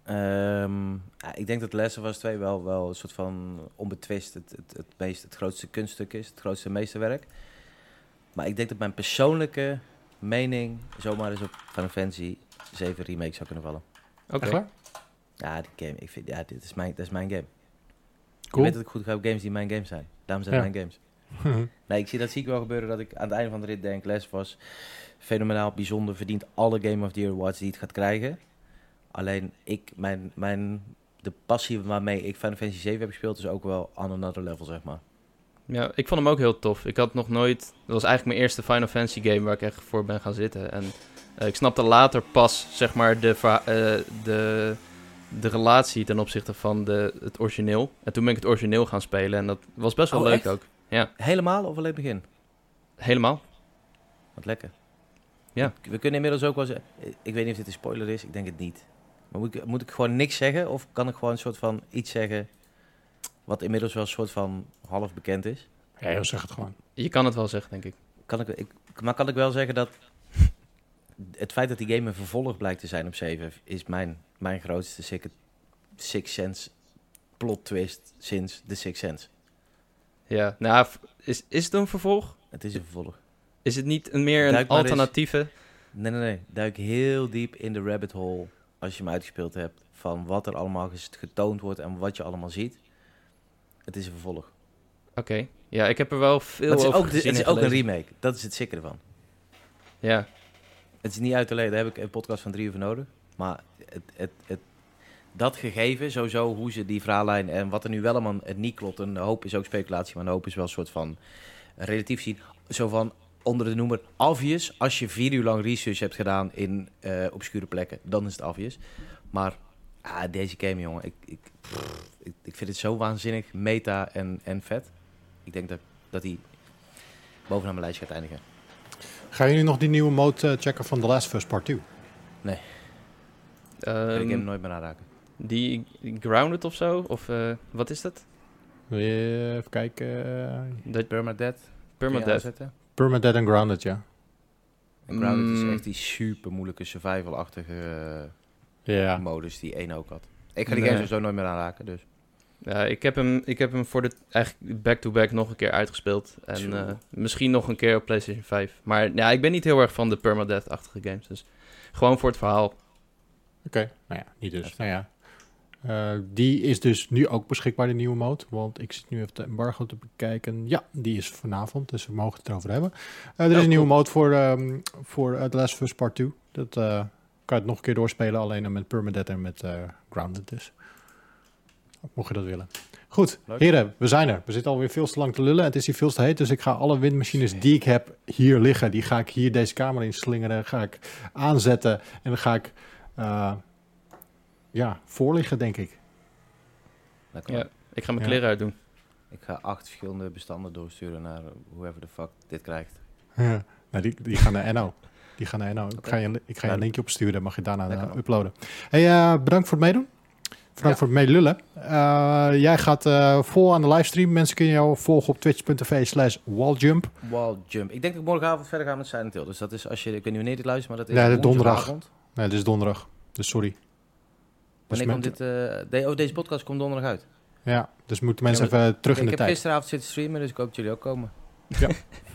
Ehm, ik denk dat The Last of Us 2 wel, wel een soort van onbetwist het, het, het, meest, het grootste kunststuk is. Het grootste meesterwerk. Maar ik denk dat mijn persoonlijke mening zomaar eens op Final Fantasy 7 Remake zou kunnen vallen. Oké. Ja, die game, ik vind, ja dit is mijn, dat is mijn game. Cool. Ik weet dat ik goed ga op games die mijn games zijn. Daarom zijn Ja. mijn games. Nee, ik zie dat zie ik wel gebeuren dat ik aan het einde van de rit denk, Les was fenomenaal, bijzonder, verdient alle Game of the Year awards die het gaat krijgen. Alleen ik, mijn, mijn, de passie waarmee ik Final Fantasy 7 heb gespeeld is ook wel on another level, zeg maar. Ja, ik vond hem ook heel tof. Ik had nog nooit... Dat was eigenlijk mijn eerste Final Fantasy game waar ik echt voor ben gaan zitten. En eh, ik snapte later pas, zeg maar, de, eh, de, de relatie ten opzichte van de, het origineel. En toen ben ik het origineel gaan spelen en dat was best wel Oh, leuk echt? ook. Ja, Helemaal of alleen het begin? helemaal. Wat lekker. Ja. We kunnen inmiddels ook wel zeggen, ik weet niet of dit een spoiler is, ik denk het niet. Maar moet ik, moet ik gewoon niks zeggen of kan ik gewoon een soort van iets zeggen wat inmiddels wel een soort van half bekend is? Ja, joh, zeg het gewoon. Je kan het wel zeggen, denk ik. Kan ik, ik, maar kan ik wel zeggen dat het feit dat die game een vervolg blijkt te zijn op 7 is mijn, mijn grootste Six, Six Sense plot twist sinds de Six Sense. Ja, nou, is, is het een vervolg? Het is een vervolg. Is het niet een meer een Duik maar eens. alternatieve? Nee, nee, nee. Duik heel diep in de rabbit hole als je hem uitgespeeld hebt. Van wat er allemaal getoond wordt en wat je allemaal ziet. Het is een vervolg. Oké. Ja, ik heb er wel veel Maar het is over ook, het is ook een remake. Dat is het sikke ervan. Ja, Het is niet uit te leden. Daar heb ik een podcast van drie uur voor nodig. Maar het, het, het, dat gegeven, sowieso hoe ze die verhaallijn en wat er nu wel allemaal het niet klopt. Een hoop is ook speculatie, maar een hoop is wel een soort van relatief zien. Zo van onder de noemer obvious. Als je vier uur lang research hebt gedaan in eh, obscure plekken, dan is het obvious. Maar ah, deze game, jongen, ik, ik, pff, ik, ik vind het zo waanzinnig meta en, en vet. Ik denk dat, dat die bovenaan mijn lijstje gaat eindigen. Gaan jullie nog die nieuwe mode eh, checken van The Last of Us Part 2? Ik ga die Ehm, game nooit meer aanraken. die die Grounded of zo? Of eh, wat is dat? Wil je even kijken? eh, Dat Permadeath. Permadeath. Permadeath and Grounded, ja. En Grounded Mm. is echt die super moeilijke survival-achtige Ja. modus die één ook had. Ik ga die Nee. game sowieso nooit meer aanraken, dus. Ja, ik heb hem, ik heb hem voor de eigenlijk back-to-back nog een keer uitgespeeld. En eh, misschien nog een keer op PlayStation 5. Maar ja, ik ben niet heel erg van de permadeath-achtige games. Dus gewoon voor het verhaal. Oké, nou ja, niet dus. Nou ja. Eh, die is dus nu ook beschikbaar, de nieuwe mode. Want ik zit nu even de embargo te bekijken. Ja, die is vanavond, dus we mogen het erover hebben. Eh, er is Oh, een nieuwe mode voor, ehm voor The Last of Us Part 2. Dat eh, kan je het nog een keer doorspelen, alleen dan met Permadeath en met eh, Grounded dus. Mocht je dat willen. Goed, Leuk. heren, we zijn er. We zitten alweer veel te lang te lullen. Het is hier veel te heet, dus ik ga alle windmachines die ik heb hier liggen, die ga ik hier deze kamer in slingeren, ga ik aanzetten en dan ga ik eh, ja, voorliggen, denk ik. Lekker. Ja. Ik ga mijn Ja. kleren uitdoen. Ik ga acht verschillende bestanden doorsturen naar whoever the fuck dit krijgt. Ja. Nou, die, die gaan naar NO. Die gaan naar NO. Ik ga je, ik ga je een Nou, linkje opsturen, mag je daarna eh, uploaden. Hey, eh, bedankt voor het meedoen. Bedankt Ja. voor het meelullen. Eh, jij gaat eh, vol aan de livestream. Mensen kunnen jou volgen op twitch.tv slash walljump. Wall jump. Ik denk dat ik morgenavond verder ga met Silent Hill. Dus dat is als je, ik weet niet wanneer dit luistert, maar dat is Ja, de donderdag. Nee, dit is donderdag. Dus sorry. Dus Wanneer komt dit? eh, de- oh, deze podcast komt donderdag uit. Ja, dus moeten mensen Ja, even terug in ik de heb tijd. gisteravond zitten streamen, dus ik hoop dat jullie ook komen. Ja.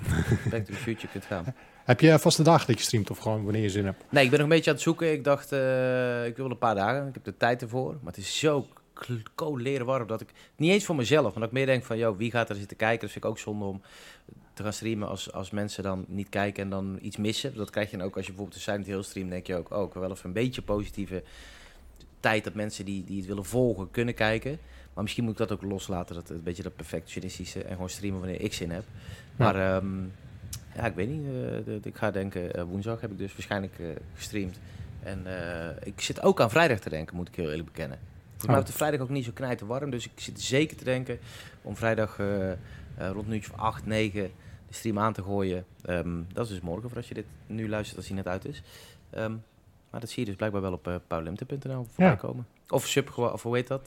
Back to the future kunt gaan. Heb je vaste dagen dat je streamt of gewoon wanneer je zin hebt? Nee, ik ben nog een beetje aan het zoeken. Ik dacht, eh, ik wil een paar dagen. Ik heb de tijd ervoor. Maar het is zo leren warm dat ik... Niet eens voor mezelf, maar dat ik meer denk van... Yo, wie gaat er zitten kijken? Dat vind ik ook zonde om te gaan streamen als, als mensen dan niet kijken en dan iets missen. Dat krijg je dan ook als je bijvoorbeeld een Silent Hill stream. denk je ook, oh, ik wil wel even een beetje positieve tijd... dat mensen die, die het willen volgen kunnen kijken. Maar misschien moet ik dat ook loslaten. Dat een beetje dat perfectionistische en gewoon streamen wanneer ik zin heb. Ja. Maar ehm, ja, ik weet niet. de- de- ik ga denken, eh, woensdag heb ik dus waarschijnlijk eh, gestreamd. En ik zit ook aan vrijdag te denken, moet ik heel eerlijk bekennen. Volgens mij Oh. wordt de vrijdag ook niet zo knijten warm. Dus ik zit zeker te denken om vrijdag rond een uurtje of 8, 9 de stream aan te gooien. Ehm, dat is dus morgen voor als je dit nu luistert als hij net uit is. Ehm, maar dat zie je dus blijkbaar wel op uh, paulimte.nl voorbij Ja. komen. Of sub, of hoe heet dat?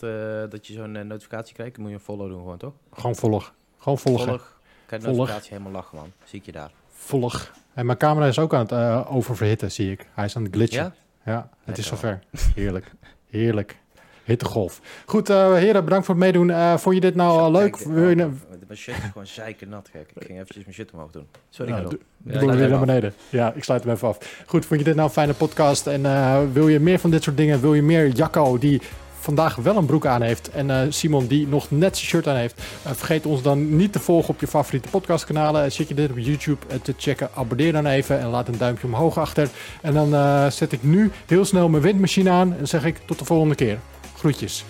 dat je zo'n notificatie krijgt. Dan moet je een follow doen gewoon, toch? Gewoon volg. Gewoon volgen. Volg. De Volg. notificatie helemaal lachen, man. Zie ik je daar. Volg. En mijn camera is ook aan het eh, oververhitten, zie ik. Hij is aan het glitchen. Ja? Ja, het is zover. Heerlijk. Heerlijk. Hittegolf. Goed, eh, heren, bedankt voor het meedoen. Eh, vond je dit nou al leuk? Kijk, Wil je oh, nou- Mijn shirt is gewoon zeikernat, gek. Ik ging eventjes mijn shirt omhoog doen. Sorry, doe- Ja, doe ik weer naar beneden. Ja, ik sluit hem even af. Goed, vond je dit nou een fijne podcast? En eh, wil je meer van dit soort dingen? Wil je meer Jacco die vandaag wel een broek aan heeft en eh, Simon die nog net zijn shirt aan heeft? Eh, vergeet ons dan niet te volgen op je favoriete podcastkanalen. En Zit je dit op YouTube eh, te checken? Abonneer dan even en laat een duimpje omhoog achter. En dan eh, zet ik nu heel snel mijn windmachine aan en zeg ik tot de volgende keer. Groetjes.